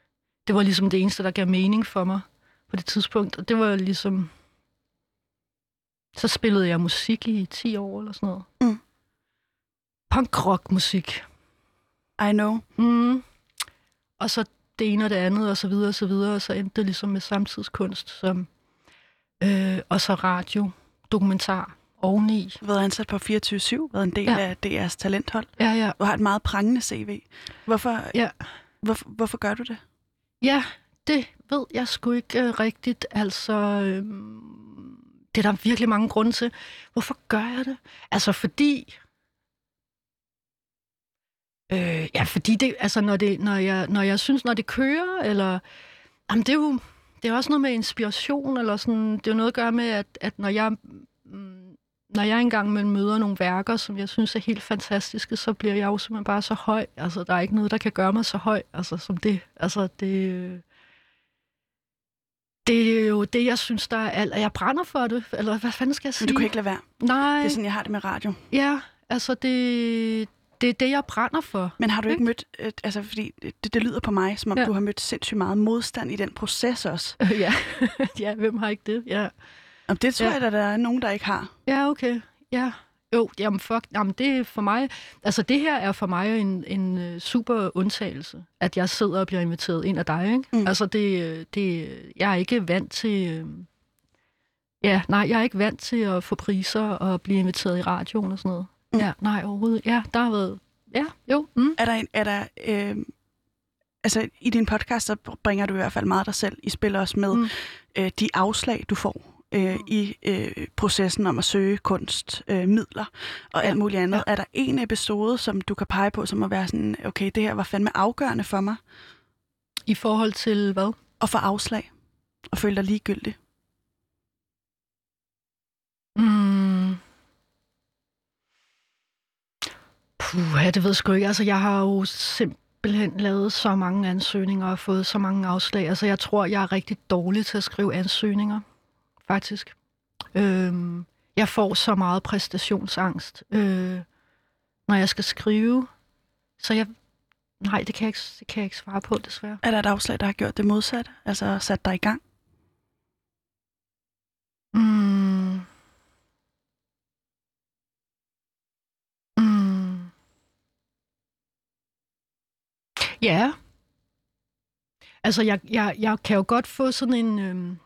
B: det var ligesom det eneste, der gav mening for mig på det tidspunkt. Og det var ligesom... Så spillede jeg musik i 10 år eller sådan noget. Mm. Punk-rock-musik.
A: I know.
B: Mm. Og så det ene og det andet, og så videre og så videre. Og så endte det ligesom med samtidskunst, som, øh, og så radio, dokumentar oveni.
A: Været ansat på 24-7, været en del ja. af DR's talenthold.
B: Ja, ja.
A: Du har et meget prangende CV. Hvorfor, ja. hvorfor, hvorfor gør du det?
B: Ja, det ved jeg sgu ikke øh, rigtigt. Altså, øh, det er der virkelig mange grunde til. Hvorfor gør jeg det? Altså, fordi... Øh, ja, fordi det, altså, når, det, når, jeg, når jeg synes, når det kører, eller... Jamen, det er jo det er også noget med inspiration, eller sådan, det er jo noget at gøre med, at, at når jeg mm, når jeg engang møder nogle værker, som jeg synes er helt fantastiske, så bliver jeg jo simpelthen bare så høj. Altså, der er ikke noget, der kan gøre mig så høj, altså, som det. Altså, det... Det er jo det, jeg synes, der er alt. Jeg brænder for det. Eller hvad fanden skal jeg sige?
A: Men du kan ikke lade være.
B: Nej.
A: Det er sådan, jeg har det med radio.
B: Ja, altså det, det er det, jeg brænder for.
A: Men har du ikke, mødt, altså fordi det, det lyder på mig, som om ja. du har mødt sindssygt meget modstand i den proces også.
B: ja. ja, hvem har ikke det? Ja.
A: Jamen, det tror ja. jeg, at der er nogen, der ikke har.
B: Ja, okay. Ja. Jo, jamen fuck, jamen det er for mig, altså det her er for mig en, en øh, super undtagelse, at jeg sidder og bliver inviteret ind af dig, ikke? Mm. Altså det, det, jeg er ikke vant til, øh, ja, nej, jeg er ikke vant til at få priser og blive inviteret i radioen og sådan noget. Mm. Ja, nej, overhovedet. Ja, der har været, ja, jo. Mm.
A: Er der, en, er der øh, altså i din podcast, så bringer du i hvert fald meget dig selv i spil også med mm. øh, de afslag, du får øh, i øh, processen om at søge kunstmidler øh, midler og alt muligt andet. Ja. Er der en episode, som du kan pege på, som at være sådan, okay, det her var fandme afgørende for mig?
B: I forhold til hvad?
A: At få afslag og føle dig ligegyldig. Mm.
B: Puh, ja, det ved jeg sgu ikke. Altså, jeg har jo simpelthen lavet så mange ansøgninger og fået så mange afslag. Altså, jeg tror, jeg er rigtig dårlig til at skrive ansøgninger faktisk. Øhm, jeg får så meget præstationsangst, øh, når jeg skal skrive. Så jeg... Nej, det kan jeg, ikke, det kan jeg ikke svare på, desværre.
A: Er der et afslag, der har gjort det modsatte? Altså sat dig i gang?
B: Mm. Mm. Ja. Altså, jeg, jeg, jeg kan jo godt få sådan en... Øhm,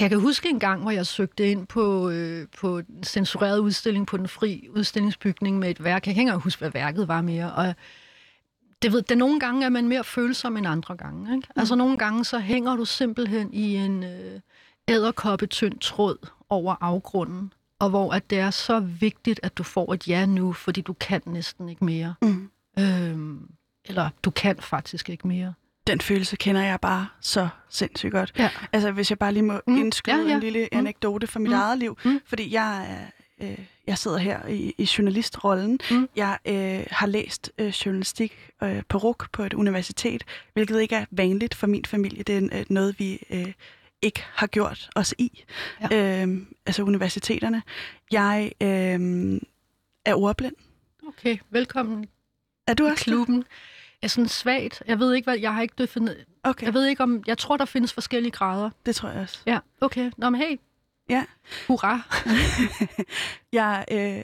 B: jeg kan huske en gang, hvor jeg søgte ind på, øh, på en censureret udstilling på den fri udstillingsbygning med et værk. Jeg kan ikke engang huske, hvad værket var mere. Og det ved, det nogle gange er man mere følsom end andre gange. Ikke? Altså nogle gange så hænger du simpelthen i en øh, æderkoppetynd tråd over afgrunden, og hvor at det er så vigtigt, at du får et ja nu, fordi du kan næsten ikke mere.
A: Mm.
B: Øhm, eller du kan faktisk ikke mere.
A: Den følelse kender jeg bare så sindssygt godt.
B: Ja.
A: Altså, hvis jeg bare lige må
B: Mm.
A: indskyde
B: Ja, ja.
A: en lille
B: Mm.
A: anekdote fra mit
B: Mm.
A: eget liv.
B: Mm.
A: Fordi jeg er... Øh, jeg sidder her i, i journalistrollen.
B: Mm.
A: Jeg øh, har læst øh, journalistik øh, på RUK på et universitet, hvilket ikke er vanligt for min familie. Det er øh, noget, vi øh, ikke har gjort os i. Ja. Øh, altså universiteterne. Jeg øh, er ordblind.
B: Okay, velkommen
A: Er du
B: i
A: også det?
B: Er sådan svagt. Jeg ved ikke, hvad jeg har ikke defineret.
A: Okay,
B: Jeg ved ikke om... Jeg tror, der findes forskellige grader.
A: det tror jeg også.
B: Ja, okay. Nå, men hey.
A: Ja.
B: Hurra.
A: Jeg, øh,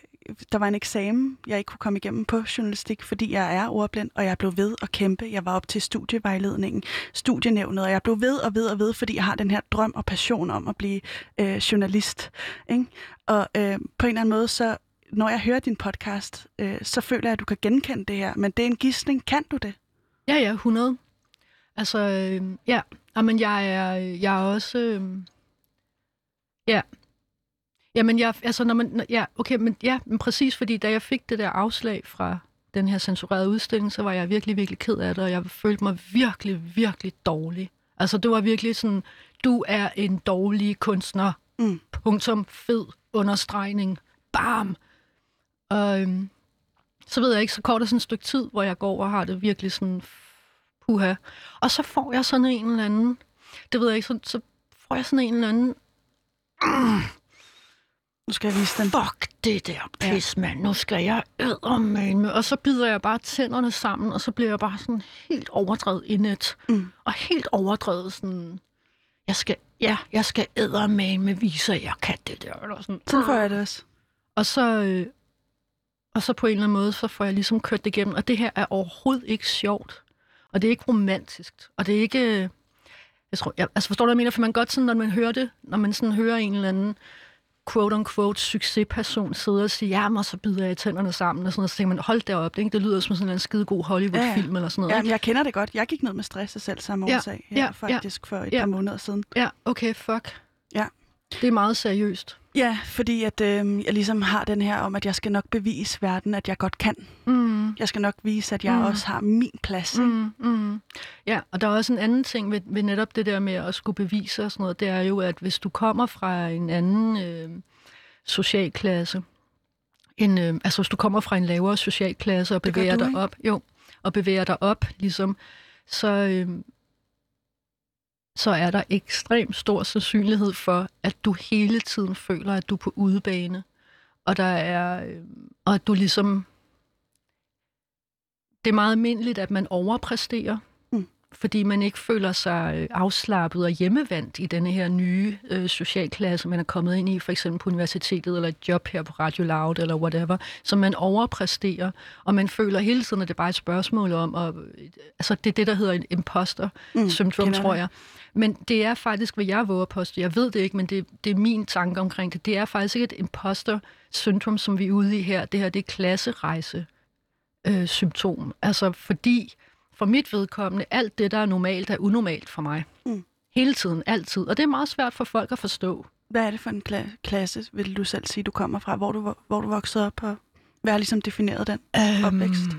A: der var en eksamen, jeg ikke kunne komme igennem på journalistik, fordi jeg er ordblind, og jeg blev ved at kæmpe. Jeg var op til studievejledningen, studienævnet, og jeg blev ved og ved og ved, fordi jeg har den her drøm og passion om at blive øh, journalist. Ikke? Og øh, på en eller anden måde, så når jeg hører din podcast, øh, så føler jeg, at du kan genkende det her. Men det er en gidsning. Kan du det?
B: Ja, ja, 100. Altså, øh, ja. Jamen, jeg er, jeg er også... Øh, ja. Jamen, jeg, altså, når man, når- ja, okay, men ja, men præcis, fordi da jeg fik det der afslag fra den her censurerede udstilling, så var jeg virkelig, virkelig ked af det, og jeg følte mig virkelig, virkelig dårlig. Altså, det var virkelig sådan, du er en dårlig kunstner.
A: Mm.
B: Punktum, fed understregning. Bam! Og øhm, så ved jeg ikke, så går der sådan et stykke tid, hvor jeg går og har det virkelig sådan, puha. Og så får jeg sådan en eller anden, det ved jeg ikke, så, så får jeg sådan en eller anden,
A: Nu skal jeg vise den.
B: fuck det der pis, mand, nu skal jeg med. Og så bider jeg bare tænderne sammen, og så bliver jeg bare sådan helt overdrevet indet.
A: Mm.
B: Og helt overdrevet sådan, jeg skal, ja, jeg skal med vise, at jeg kan det der. Eller sådan.
A: Sådan får jeg det også.
B: Og så, øh, og så på en eller anden måde, så får jeg ligesom kørt det igennem. Og det her er overhovedet ikke sjovt. Og det er ikke romantisk. Og det er ikke... øh, Jeg tror, jeg, altså forstår du, hvad jeg mener? For man godt sådan, når man hører det, når man sådan hører en eller anden quote-unquote succesperson sidde og sige, ja, og så bider jeg tænderne sammen, og sådan noget, så tænker man, hold derop, det, ikke? det lyder som sådan en skide god Hollywood-film eller sådan noget.
A: Ja, men jeg kender det godt. Jeg gik ned med stress af selv samme
B: Ja,
A: årsag
B: ja, ja,
A: faktisk for et
B: ja.
A: par måneder siden.
B: Ja, okay, fuck.
A: Ja.
B: Det er meget seriøst.
A: Ja, fordi at øh, jeg ligesom har den her om, at jeg skal nok bevise verden, at jeg godt kan.
B: Mm.
A: Jeg skal nok vise, at jeg
B: Mm.
A: også har min plads. Mm.
B: Mm, mm. Ja, og der er også en anden ting ved, ved netop det der med at skulle bevise og sådan noget, det er jo, at hvis du kommer fra en anden øh, socialklasse, en, øh, altså hvis du kommer fra en lavere socialklasse og
A: Det gør
B: bevæger
A: du,
B: dig
A: ikke?
B: op, jo, og bevæger dig op, ligesom, så, øh, så er der ekstremt stor sandsynlighed for, at du hele tiden føler, at du er på udebane, og der er, øh, og at du ligesom det er meget almindeligt, at man overpræsterer, fordi man ikke føler sig øh, afslappet og hjemmevandt i denne her nye øh, socialklasse, man er kommet ind i, for eksempel på universitetet, eller et job her på Radio Loud, eller whatever. Så man overpræsterer, og man føler hele tiden, at det er bare et spørgsmål om, og, øh, altså det er det, der hedder en imposter-syndrom,
A: Mm, kender
B: tror jeg. Men det er faktisk, hvad jeg våger at påstå. Jeg ved det ikke, men det, det er min tanke omkring det. Det er faktisk ikke et imposter-syndrom, som vi er ude i her. Det her, det er klasserejse øh, symptom. Altså fordi, for mit vedkommende, alt det, der er normalt, er unormalt for mig.
A: Mm.
B: Hele tiden, altid. Og det er meget svært for folk at forstå.
A: Hvad er det for en kla- klasse, vil du selv sige, du kommer fra? Hvor du, vo- hvor du voksede op, og hvad har ligesom defineret den opvækst?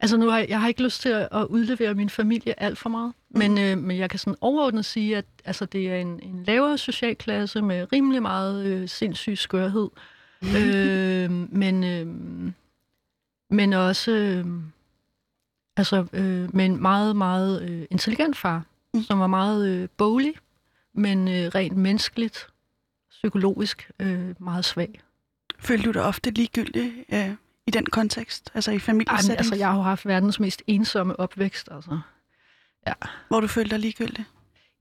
B: Altså nu har jeg, jeg har ikke lyst til at, udlevere min familie alt for meget, mm. men, øh, men jeg kan sådan overordnet sige, at altså, det er en, en lavere socialklasse med rimelig meget øh, sindssyg skørhed. øh, men, øh, men også øh, altså, øh, med en meget, meget øh, intelligent far, mm. som var meget øh, boglig, men øh, rent menneskeligt, psykologisk øh, meget svag.
A: Følte du dig ofte ligegyldig øh, i den kontekst, altså i familiesætning,
B: altså, jeg har jo haft verdens mest ensomme opvækst, altså. Ja.
A: hvor du følte dig ligegyldig?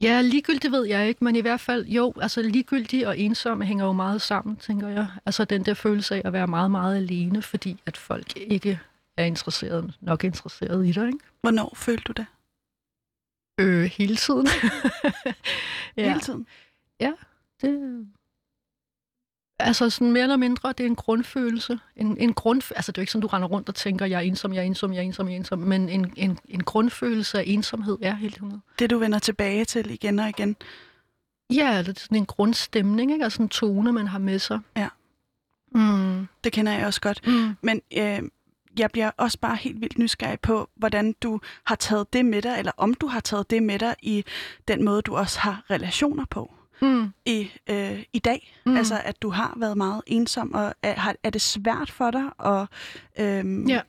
B: Ja, ligegyldigt ved jeg ikke, men i hvert fald, jo, altså ligegyldig og ensom hænger jo meget sammen, tænker jeg. Altså den der følelse af at være meget, meget alene, fordi at folk ikke er interesseret, nok interesseret i dig, ikke?
A: Hvornår følte du det?
B: Øh, hele tiden.
A: Ja. Hele tiden?
B: det, altså sådan mere eller mindre, det er en grundfølelse. En, en grund, altså det er jo ikke sådan, du render rundt og tænker, jeg er ensom, jeg er ensom, jeg er ensom, jeg er ensom, men en, en, en grundfølelse af ensomhed er helt 100.
A: Det, du vender tilbage til igen og igen.
B: Ja, det er sådan en grundstemning, ikke? Altså en tone, man har med sig.
A: Ja.
B: Mm.
A: Det kender jeg også godt.
B: Mm.
A: Men øh, jeg bliver også bare helt vildt nysgerrig på, hvordan du har taget det med dig, eller om du har taget det med dig i den måde, du også har relationer på
B: Mm.
A: i, øh, i dag.
B: Mm.
A: Altså, at du har været meget ensom, og er, er det svært for dig at, øh,
B: Ja.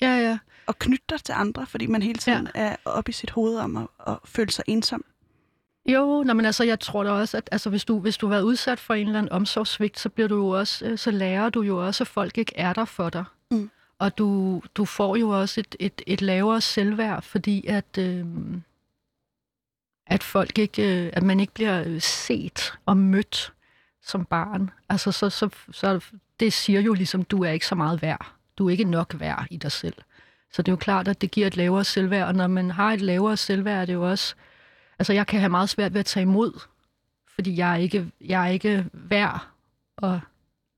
B: Ja, ja.
A: at knytte dig til andre, fordi man hele tiden ja. er oppe i sit hoved om at, at føle sig ensom?
B: Jo, nå, men altså, jeg tror da også, at altså, hvis, du, hvis du har været udsat for en eller anden omsorgssvigt, så, bliver du jo også, øh, så lærer du jo også, at folk ikke er der for dig.
A: Mm.
B: Og du, du får jo også et, et, et lavere selvværd, fordi at, øh, at folk ikke, øh, at man ikke bliver set og mødt som barn. Altså, så, så, så det siger jo ligesom, du er ikke så meget værd. Du er ikke nok værd i dig selv. Så det er jo klart, at det giver et lavere selvværd, og når man har et lavere selvværd, er det jo også Altså, jeg kan have meget svært ved at tage imod, fordi jeg er ikke, jeg er ikke værd og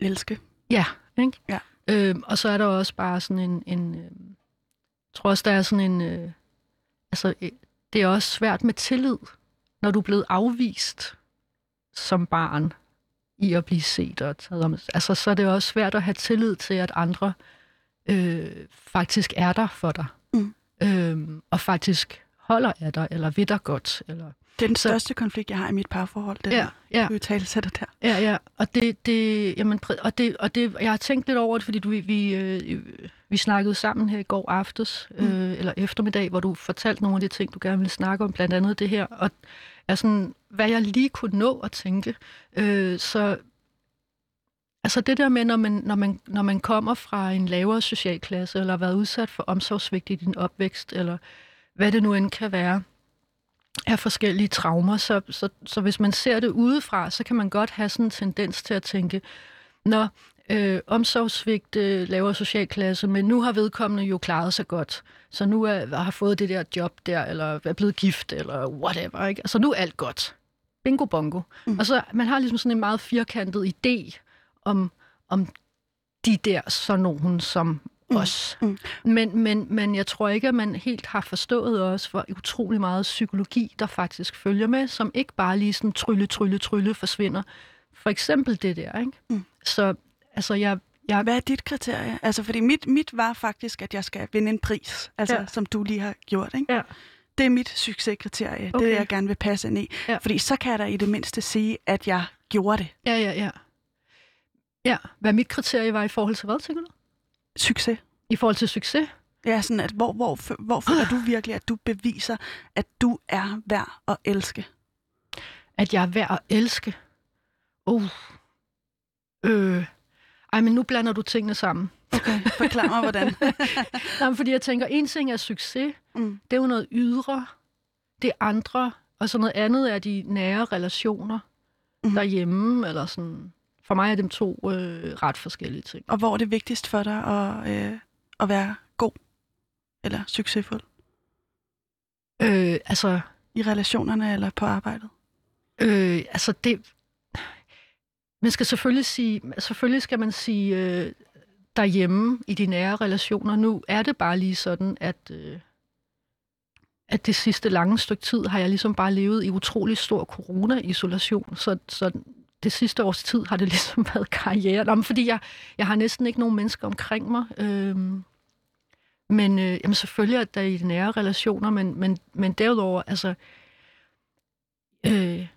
A: Elske.
B: ja, ikke?
A: Ja.
B: Øhm, og så er der også bare sådan en, en øh, jeg tror også, der er sådan en, øh, altså, øh, det er også svært med tillid, når du er blevet afvist som barn i at blive set og taget om. Altså, så er det også svært at have tillid til, at andre øh, faktisk er der for dig.
A: Mm.
B: Øhm, og faktisk holder af dig, eller ved dig godt. Eller...
A: Den
B: Så-
A: største konflikt, jeg har i mit parforhold. Det
B: Ja, ja.
A: du tale sætter der.
B: Ja, ja, og det, det, jamen, og det, og det, jeg har tænkt lidt over det, fordi du, vi, øh, vi snakkede sammen her i går aftes, øh, eller eftermiddag, hvor du fortalte nogle af de ting, du gerne ville snakke om, blandt andet det her, og sådan, hvad jeg lige kunne nå at tænke. Øh, så altså det der med, når man, når, man, når man kommer fra en lavere social klasse, eller har været udsat for omsorgsvigt i din opvækst, eller hvad det nu end kan være, af forskellige traumer, så, så, så hvis man ser det udefra, så kan man godt have sådan en tendens til at tænke, når øh, omsorgsvigt øh, laver social klasse, men nu har vedkommende jo klaret sig godt, så nu er, har fået det der job der, eller er blevet gift, eller whatever, ikke? Altså nu er alt godt. Bingo bongo. Mm. Og så man har ligesom sådan en meget firkantet idé om, om de der sådan nogen som. Os.
A: Mm.
B: Men, men, men jeg tror ikke, at man helt har forstået også, hvor utrolig meget psykologi, der faktisk følger med, som ikke bare lige sådan trylle, trylle, trylle forsvinder. For eksempel det der, ikke?
A: Mm.
B: Så altså, jeg, jeg,
A: Hvad er dit kriterie? Altså, fordi mit, mit var faktisk, at jeg skal vinde en pris, altså,
B: Ja.
A: som du lige har gjort. Ikke?
B: Ja.
A: Det er mit succeskriterie. Okay. Er det, jeg gerne vil passe ind i.
B: Ja.
A: Fordi så kan jeg da i det mindste sige, at jeg gjorde det.
B: ja, ja, ja. Ja, hvad mit kriterie var i forhold til hvad, tænker du?
A: Succes.
B: I forhold til succes?
A: Ja, sådan at hvor, hvor, hvor føler du virkelig, at du beviser, at du er værd at elske?
B: At jeg er værd at elske? Uh. Øh. Ej, men nu blander du tingene sammen.
A: Okay, forklar mig, hvordan.
B: Nej, men fordi jeg tænker, en ting er succes,
A: Mm.
B: det er jo noget ydre, det er andre, og så noget andet er de nære relationer
A: Mhm.
B: derhjemme, eller sådan. For mig er dem to øh, ret forskellige ting.
A: Og hvor er det vigtigst for dig at, øh, at være god eller succesfuld?
B: Øh, altså,
A: I relationerne eller på arbejdet?
B: øh, altså det... Man skal selvfølgelig sige, selvfølgelig skal man sige øh, derhjemme i de nære relationer. Nu er det bare lige sådan, at, øh, at det sidste lange stykke tid har jeg ligesom bare levet i utrolig stor corona-isolation. Så, så det sidste års tid har det ligesom været karriere. Nå, men fordi jeg, jeg har næsten ikke nogen mennesker omkring mig. Øhm, men øh, jamen selvfølgelig er der i de nære relationer, men, men, men derudover, altså, øh,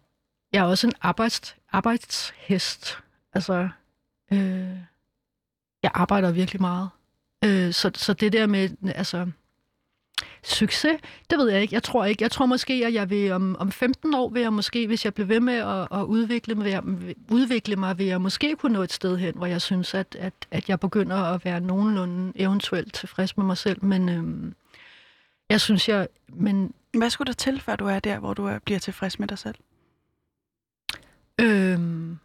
B: jeg er også en arbejds, arbejdshest. Altså, øh, jeg arbejder virkelig meget. Øh, så, så det der med, altså, succes, det ved jeg ikke. Jeg tror ikke. Jeg tror måske, at jeg vil om, om 15 år, vil jeg måske, hvis jeg bliver ved med at, at udvikle, mig, udvikle mig, vil jeg måske kunne nå et sted hen, hvor jeg synes, at, at, at jeg begynder at være nogenlunde eventuelt tilfreds med mig selv. Men øhm, jeg synes, jeg... Men,
A: Hvad skulle der til, før du er der, hvor du er, bliver tilfreds med dig selv?
B: øhm,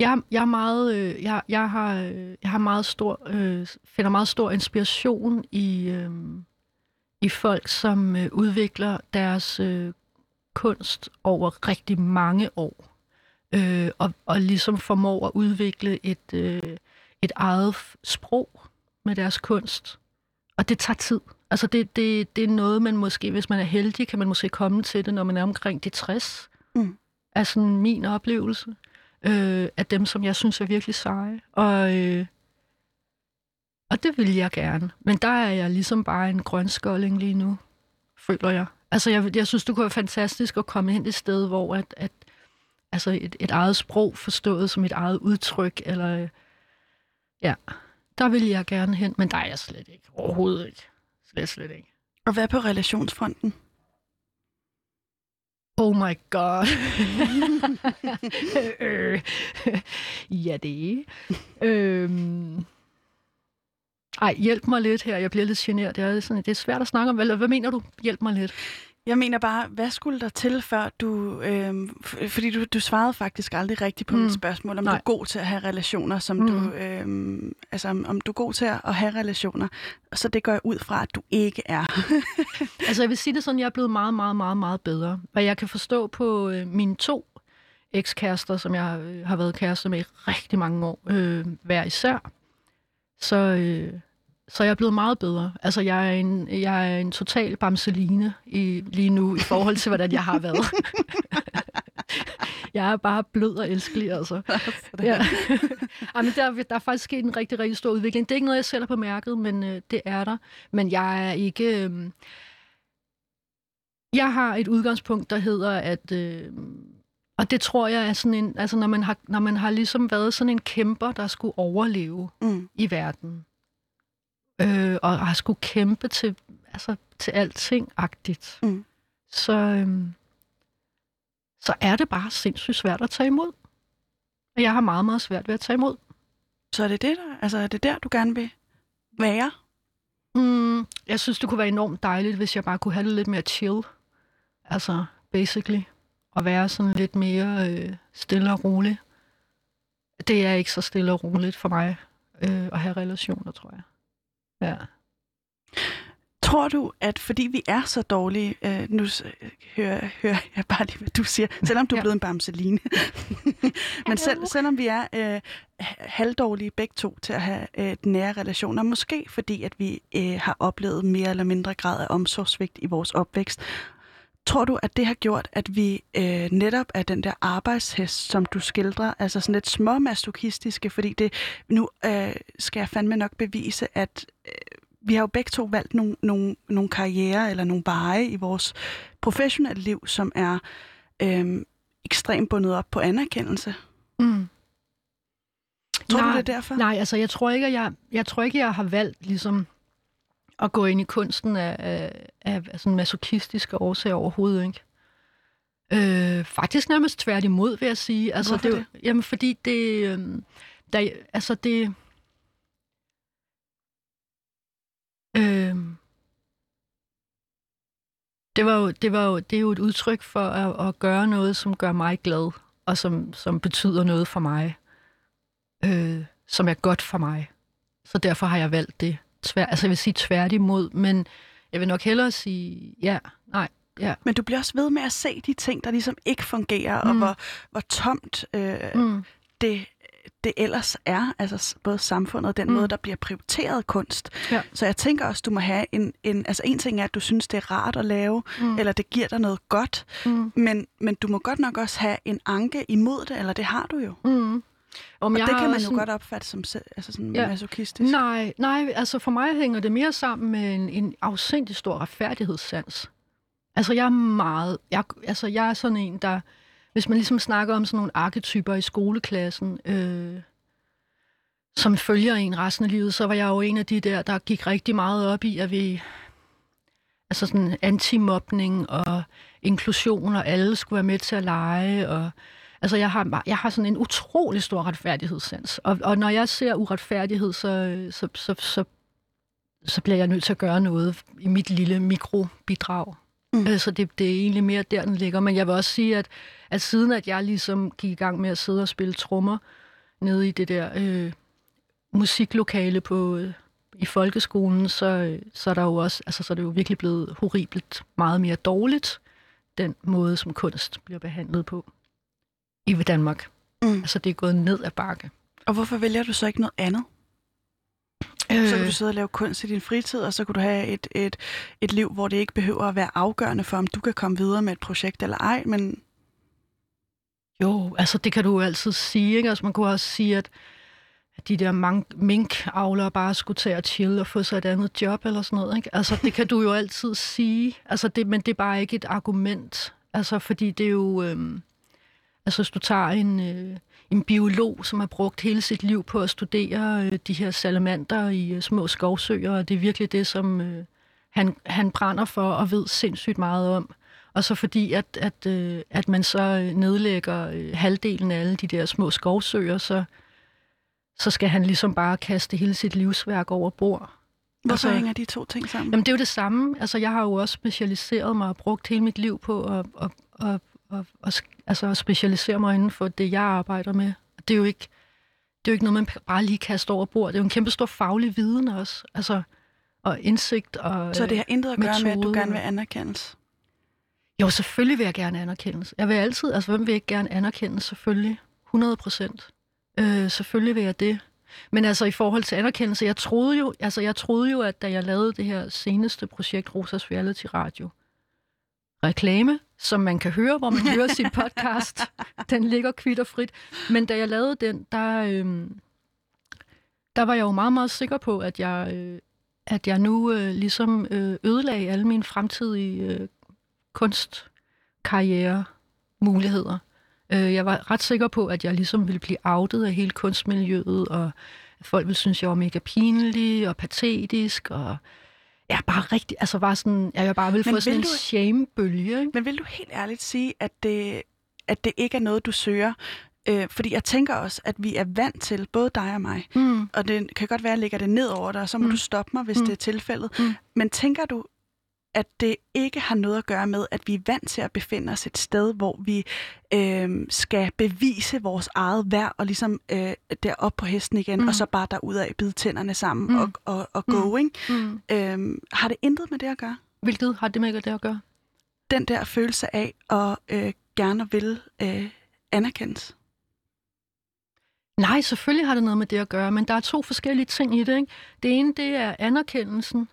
B: Jeg, jeg, er meget, øh, jeg, jeg, har, øh, jeg har meget stor, øh, finder meget stor inspiration i, øh, i folk, som øh, udvikler deres øh, kunst over rigtig mange år. Øh, og, og ligesom formår at udvikle et, øh, et eget sprog med deres kunst. Og det tager tid. Altså det, det, det er noget, man måske, hvis man er heldig, kan man måske komme til det, når man er omkring de 60.
A: Mm.
B: Sådan min oplevelse øh, af dem, som jeg synes er virkelig seje. Og, øh, og det vil jeg gerne. Men der er jeg ligesom bare en grønskolding lige nu, føler jeg. Altså, jeg, jeg synes, det kunne være fantastisk at komme hen et sted, hvor at, at altså et, et eget sprog forstået som et eget udtryk, eller øh, ja, der vil jeg gerne hen, men der er jeg slet ikke. Overhovedet ikke. Slet, slet ikke.
A: Og hvad på relationsfronten?
B: Oh my god. øh, ja, det er. Øhm. Ej, hjælp mig lidt her. Jeg bliver lidt generet. Det er, sådan, det er svært at snakke om. Hvad, hvad mener du? Hjælp mig lidt.
A: Jeg mener bare, hvad skulle der til, før du... Øh, fordi du, du svarede faktisk aldrig rigtigt på mm. mit spørgsmål, om Nej. du er god til at have relationer, som mm. du... Øh, altså, om, om du er god til at have relationer. Så det går jeg ud fra, at du ikke er.
B: altså, jeg vil sige det sådan, jeg er blevet meget, meget, meget, meget bedre. Hvad jeg kan forstå på øh, mine to ekskærester, som jeg øh, har været kæreste med i rigtig mange år, øh, hver især, så... Øh, så jeg er blevet meget bedre. Altså, jeg er en, jeg er en total bamseline i, lige nu, i forhold til, hvordan jeg har været. jeg er bare blød og elskelig, altså. ja. Jamen, der, der er faktisk sket en rigtig, rigtig stor udvikling. Det er ikke noget, jeg selv har på mærket, men øh, det er der. Men jeg er ikke... Øh, jeg har et udgangspunkt, der hedder, at... Øh, og det tror jeg er sådan en... Altså, når man har, når man har ligesom været sådan en kæmper, der skulle overleve mm. i verden, øh, og har skulle kæmpe til, altså, til alting-agtigt, mm. så, øh, så er det bare sindssygt svært at tage imod. Og jeg har meget, meget svært ved at tage imod.
A: Så er det det der? Altså er det der, du gerne vil være?
B: Mm, jeg synes, det kunne være enormt dejligt, hvis jeg bare kunne have det lidt mere chill. Altså, basically. At være sådan lidt mere øh, stille og rolig. Det er ikke så stille og roligt for mig øh, at have relationer, tror jeg. Ja.
A: Tror du, at fordi vi er så dårlige, øh, nu hører, hører jeg bare lige, hvad du siger, selvom du er blevet en bamseline, men selv, selvom vi er øh, halvdårlige begge to til at have øh, nære relationer, måske fordi, at vi øh, har oplevet mere eller mindre grad af omsorgsvigt i vores opvækst, Tror du, at det har gjort, at vi øh, netop er den der arbejdshest, som du skildrer, altså sådan lidt småmasochistiske, fordi det nu øh, skal jeg fandme nok bevise, at vi har jo begge to valgt nogle, nogle, nogle karriere eller nogle veje i vores professionelle liv, som er øh, ekstremt bundet op på anerkendelse. Mm. Tror nej, du det er derfor?
B: Nej, altså jeg tror ikke, at jeg, jeg tror ikke, jeg har valgt ligesom at gå ind i kunsten af, af, af sådan masochistiske årsager overhovedet, ikke? Øh, faktisk nærmest tværtimod, vil jeg sige. Altså,
A: Hvorfor det?
B: det? Jamen, fordi det... Øh, der, altså, det... Øh, det var jo, det var jo, det er jo et udtryk for at, at gøre noget, som gør mig glad, og som, som betyder noget for mig, øh, som er godt for mig. Så derfor har jeg valgt det tvær, altså jeg vil sige tværtimod, men jeg vil nok hellere sige ja, nej, ja.
A: Men du bliver også ved med at se de ting, der ligesom ikke fungerer, mm. og hvor, hvor tomt øh, mm. det, det ellers er, altså både samfundet og den mm. måde, der bliver prioriteret kunst. Ja. Så jeg tænker også, du må have en, en, altså en ting er, at du synes, det er rart at lave, mm. eller det giver dig noget godt, mm. men, men du må godt nok også have en anke imod det, eller det har du jo. Mm. Om og det kan man jo sådan... godt opfatte som altså sådan ja. masochistisk.
B: Nej, nej, altså for mig hænger det mere sammen med en, en afsindig stor retfærdighedssans. Altså jeg er meget, jeg, altså jeg er sådan en, der hvis man ligesom snakker om sådan nogle arketyper i skoleklassen, øh, som følger en resten af livet, så var jeg jo en af de der, der gik rigtig meget op i, at vi altså sådan antimobning og inklusion, og alle skulle være med til at lege, og altså jeg har, jeg har sådan en utrolig stor retfærdighedssans, og, og når jeg ser uretfærdighed, så, så, så, så, så bliver jeg nødt til at gøre noget i mit lille mikrobidrag. Mm. Øh, så det, det er egentlig mere der, den ligger. Men jeg vil også sige, at, at siden at jeg ligesom gik i gang med at sidde og spille trommer nede i det der øh, musiklokale på, øh, i folkeskolen, så, så, er der jo også, altså, så er det jo virkelig blevet horribelt meget mere dårligt, den måde, som kunst bliver behandlet på i Danmark. Mm. Altså, det er gået ned ad bakke.
A: Og hvorfor vælger du så ikke noget andet? Øh. Så kan du sidde og lave kunst i din fritid, og så kunne du have et, et, et liv, hvor det ikke behøver at være afgørende for, om du kan komme videre med et projekt eller ej, men...
B: Jo, altså det kan du jo altid sige, ikke? Altså man kunne også sige, at de der mink-avlere bare skulle tage og chill og få sig et andet job eller sådan noget. Ikke? Altså, det kan du jo altid sige, altså, det, men det er bare ikke et argument. Altså, fordi det er jo... Øhm, altså, hvis du tager en, øh, en biolog, som har brugt hele sit liv på at studere øh, de her salamander i øh, små skovsøer, og det er virkelig det, som øh, han, han brænder for og ved sindssygt meget om. Og så fordi, at, at, øh, at man så nedlægger øh, halvdelen af alle de der små skovsøer, så så skal han ligesom bare kaste hele sit livsværk over bord.
A: Hvorfor altså, hænger de to ting sammen?
B: Jamen, det er jo det samme. Altså, jeg har jo også specialiseret mig og brugt hele mit liv på at, at, at, at, at, altså, at specialisere mig inden for det, jeg arbejder med. Det er jo ikke, det er jo ikke noget, man bare lige kaster over bord. Det er jo en kæmpe stor faglig viden også. Altså, og indsigt og
A: Så det har intet at gøre metode. med, at du gerne vil anerkendes?
B: Jo, selvfølgelig vil jeg gerne anerkendes. Jeg vil altid, altså hvem vil ikke gerne anerkendes? Selvfølgelig. 100 procent. Øh, selvfølgelig vil jeg det. Men altså i forhold til anerkendelse, jeg troede jo, altså jeg troede jo, at da jeg lavede det her seneste projekt, Rosas Reality Radio, reklame, som man kan høre, hvor man hører sin podcast, den ligger kvitt og frit. Men da jeg lavede den, der, øh, der var jeg jo meget, meget sikker på, at jeg, øh, at jeg nu øh, ligesom øh, ødelagde alle mine fremtidige øh, kunstkarriere muligheder. Øh, jeg var ret sikker på, at jeg ligesom ville blive outet af hele kunstmiljøet, og folk ville synes, jeg var mega pinlig og patetisk, og jeg bare rigtig, altså var sådan, jeg bare ville få vil sådan en shame-bølge. Ikke?
A: Men vil du helt ærligt sige, at det, at det ikke er noget, du søger? Øh, fordi jeg tænker også, at vi er vant til, både dig og mig, mm. og det kan godt være, at jeg lægger det ned over dig, og så må mm. du stoppe mig, hvis mm. det er tilfældet. Mm. Men tænker du, at det ikke har noget at gøre med, at vi er vant til at befinde os et sted, hvor vi øh, skal bevise vores eget værd, og ligesom øh, derop på hesten igen, mm. og så bare af bide tænderne sammen mm. og, og, og mm. go, ikke? Mm. Øh, har det intet med det at gøre?
B: Hvilket har det med det at gøre?
A: Den der følelse af at øh, gerne vil øh, anerkendes.
B: Nej, selvfølgelig har det noget med det at gøre, men der er to forskellige ting i det. Ikke? Det ene, det er anerkendelsen,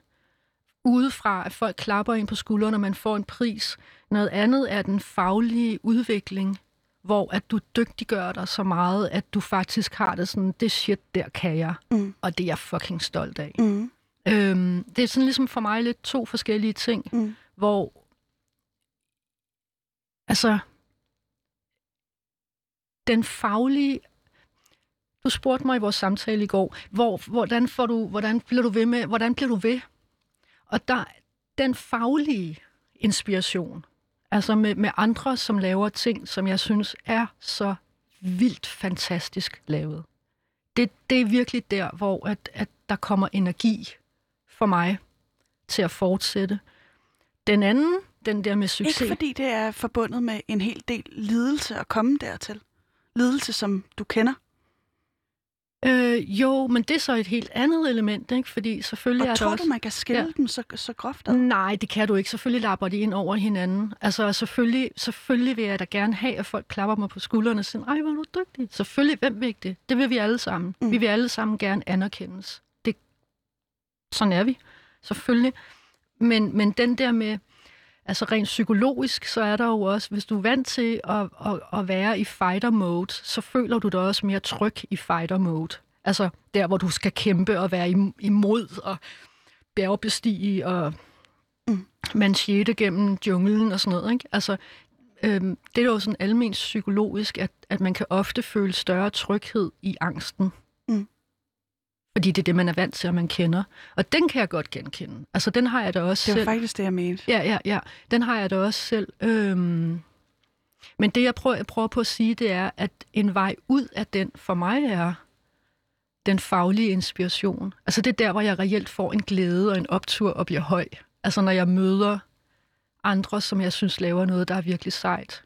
B: udefra, at folk klapper ind på skulderen, når man får en pris. Noget andet er den faglige udvikling, hvor at du dygtiggør dig så meget, at du faktisk har det sådan, det shit, der kan jeg, mm. og det er jeg fucking stolt af. Mm. Øhm, det er sådan ligesom for mig lidt to forskellige ting, mm. hvor altså den faglige du spurgte mig i vores samtale i går, hvor, hvordan, får du, hvordan bliver du ved med, hvordan bliver du ved og der, den faglige inspiration, altså med, med andre, som laver ting, som jeg synes er så vildt fantastisk lavet. Det, det er virkelig der, hvor at, at der kommer energi for mig til at fortsætte. Den anden, den der med succes...
A: Ikke fordi det er forbundet med en hel del lidelse at komme dertil. Lidelse, som du kender.
B: Øh, jo, men det er så et helt andet element, ikke? fordi selvfølgelig
A: og
B: er
A: tror
B: også...
A: du, man kan skille ja. dem så, så groft
B: ad? Nej, det kan du ikke. Selvfølgelig lapper de ind over hinanden. Altså selvfølgelig, selvfølgelig vil jeg da gerne have, at folk klapper mig på skuldrene og siger, ej, hvor er du dygtig. Selvfølgelig, hvem vil ikke det? Det vil vi alle sammen. Mm. Vi vil alle sammen gerne anerkendes. Det, sådan er vi, selvfølgelig. Men, men den der med, altså rent psykologisk, så er der jo også, hvis du er vant til at, at, at være i fighter mode, så føler du dig også mere tryg i fighter mode. Altså der, hvor du skal kæmpe og være imod og bjergbestige og mm. manchete gennem junglen og sådan noget. Ikke? Altså, øhm, det er jo sådan almindeligt psykologisk, at, at man kan ofte føle større tryghed i angsten.
A: Mm.
B: Fordi det er det, man er vant til, og man kender. Og den kan jeg godt genkende. Altså, den har jeg da også
A: Det var
B: selv.
A: faktisk det, jeg mente.
B: Ja, ja, ja. Den har jeg da også selv. Øhm, men det, jeg prøver, jeg prøver på at sige, det er, at en vej ud af den for mig er den faglige inspiration. Altså det er der, hvor jeg reelt får en glæde og en optur og bliver høj. Altså når jeg møder andre, som jeg synes laver noget, der er virkelig sejt.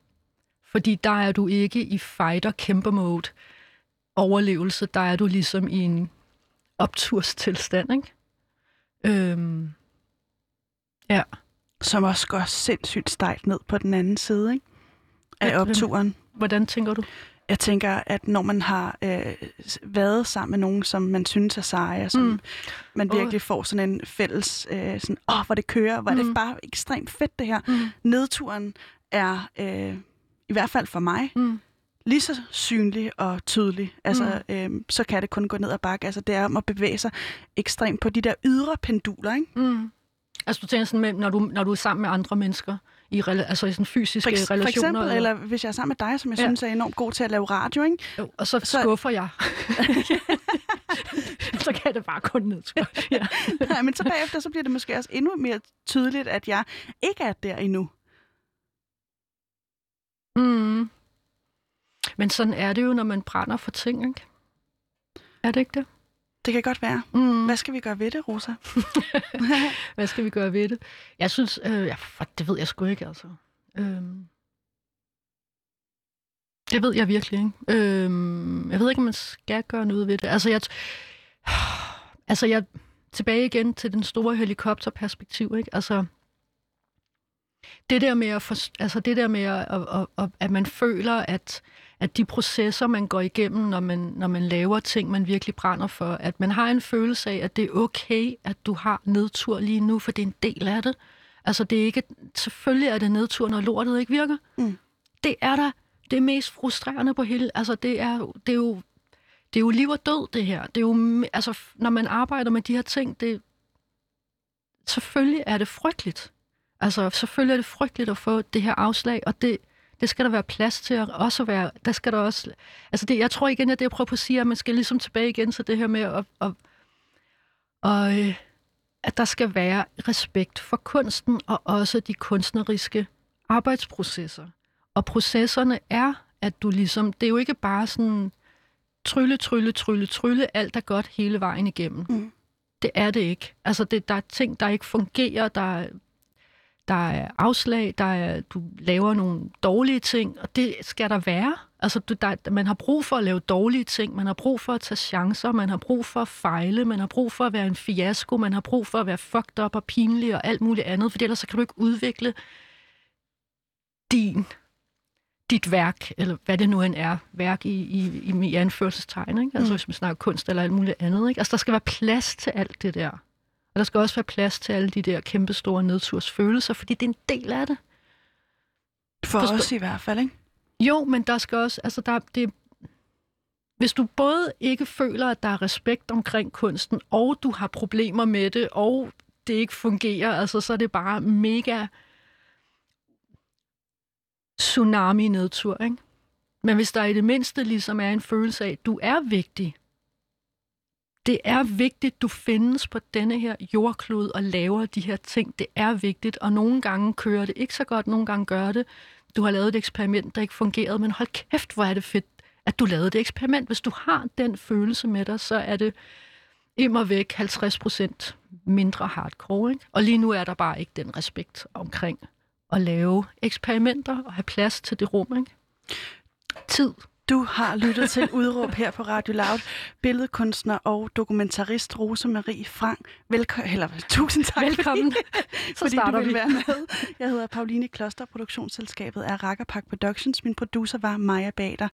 B: Fordi der er du ikke i fighter kæmper mode overlevelse, der er du ligesom i en opturstilstand, ikke? Øhm, ja.
A: Som også går sindssygt stejlt ned på den anden side ikke? af opturen.
B: Hvordan tænker du?
A: Jeg tænker, at når man har øh, været sammen med nogen, som man synes er seje, og som
B: Mm.
A: man virkelig får sådan en fælles, øh, sådan, åh, hvor det kører, hvor Mm. det bare ekstremt fedt det her.
B: Mm.
A: Nedturen er, øh, i hvert fald for mig,
B: Mm.
A: Lige så synlig og tydelig. Altså, mm. øh, så kan det kun gå ned ad bakke. Altså, det er om at bevæge sig ekstremt på de der ydre penduler, ikke?
B: Mm. Altså du tænker sådan, med, når, du, når du er sammen med andre mennesker, i, altså i sådan fysiske
A: For, eks- for
B: relationer,
A: eksempel, eller hvis jeg er sammen med dig, som jeg
B: Ja.
A: synes er enormt god til at lave radio, ikke?
B: Jo, og så,
A: Så-
B: så skuffer jeg. så kan det bare kun nedtur. Ja.
A: Nej, men så bagefter, så bliver det måske også endnu mere tydeligt, at jeg ikke er der endnu.
B: Mm. Men sådan er det jo, når man brænder for ting, ikke? Er det ikke det?
A: Det kan godt være.
B: Mm.
A: Hvad skal vi gøre ved det, Rosa?
B: Hvad skal vi gøre ved det? Jeg synes, øh, ja, for, det ved jeg sgu ikke, altså. Øhm. Det ved jeg virkelig ikke. Øhm, jeg ved ikke, om man skal gøre noget ved det. Altså, jeg, altså, jeg tilbage igen til den store helikopterperspektiv, ikke? Altså, det der med, at, for, altså det der med at, at, at, at man føler, at, at de processer, man går igennem, når man, når man laver ting, man virkelig brænder for, at man har en følelse af, at det er okay, at du har nedtur lige nu, for det er en del af det. Altså det er ikke, selvfølgelig er det nedtur, når lortet ikke virker.
A: Mm.
B: Det er der det mest frustrerende på hele, altså det er, det er jo det er jo liv og død, det her. Det er jo, altså, når man arbejder med de her ting, det, selvfølgelig er det frygteligt. Altså, selvfølgelig er det frygteligt at få det her afslag, og det, det skal der være plads til at også være, der skal der også, altså det, jeg tror igen, at det jeg prøver på at sige, at man skal ligesom tilbage igen til det her med at, at, at, øh, at der skal være respekt for kunsten, og også de kunstneriske arbejdsprocesser. Og processerne er, at du ligesom, det er jo ikke bare sådan, trylle, trylle, trylle, trylle, alt er godt hele vejen igennem.
A: Mm.
B: Det er det ikke. Altså, det, der er ting, der ikke fungerer, der er, der er afslag, der er, du laver nogle dårlige ting, og det skal der være. Altså, du, der, man har brug for at lave dårlige ting, man har brug for at tage chancer, man har brug for at fejle, man har brug for at være en fiasko, man har brug for at være fucked up og pinlig og alt muligt andet, for ellers så kan du ikke udvikle din dit værk, eller hvad det nu end er, værk i, i, i, i anførselstegn, ikke? Altså
A: Mm.
B: hvis man snakker kunst eller alt muligt andet, ikke? Altså der skal være plads til alt det der. Og der skal også være plads til alle de der kæmpe store nedtursfølelser, fordi det er en del af det.
A: For
B: Forstå-
A: os i hvert fald, ikke?
B: Jo, men der skal også, altså der, det, hvis du både ikke føler, at der er respekt omkring kunsten, og du har problemer med det, og det ikke fungerer, altså så er det bare mega tsunami-nedtur, ikke? Men hvis der i det mindste ligesom er en følelse af, at du er vigtig, det er vigtigt, du findes på denne her jordklode og laver de her ting. Det er vigtigt, og nogle gange kører det ikke så godt, nogle gange gør det. Du har lavet et eksperiment, der ikke fungerede, men hold kæft, hvor er det fedt, at du lavede det eksperiment. Hvis du har den følelse med dig, så er det immer væk 50 procent mindre hardcore. Ikke? Og lige nu er der bare ikke den respekt omkring at lave eksperimenter og have plads til det rum. Ikke? Tid.
A: Du har lyttet til udråb her på Radio Loud. Billedkunstner og dokumentarist Rose Marie Frank. Velkommen, eller tusind tak.
B: Velkommen.
A: Fordi,
B: Så
A: fordi du
B: starter
A: ville
B: vi.
A: være med. Jeg hedder Pauline Kloster, produktionsselskabet er Rakkerpak Productions. Min producer var Maja Bader.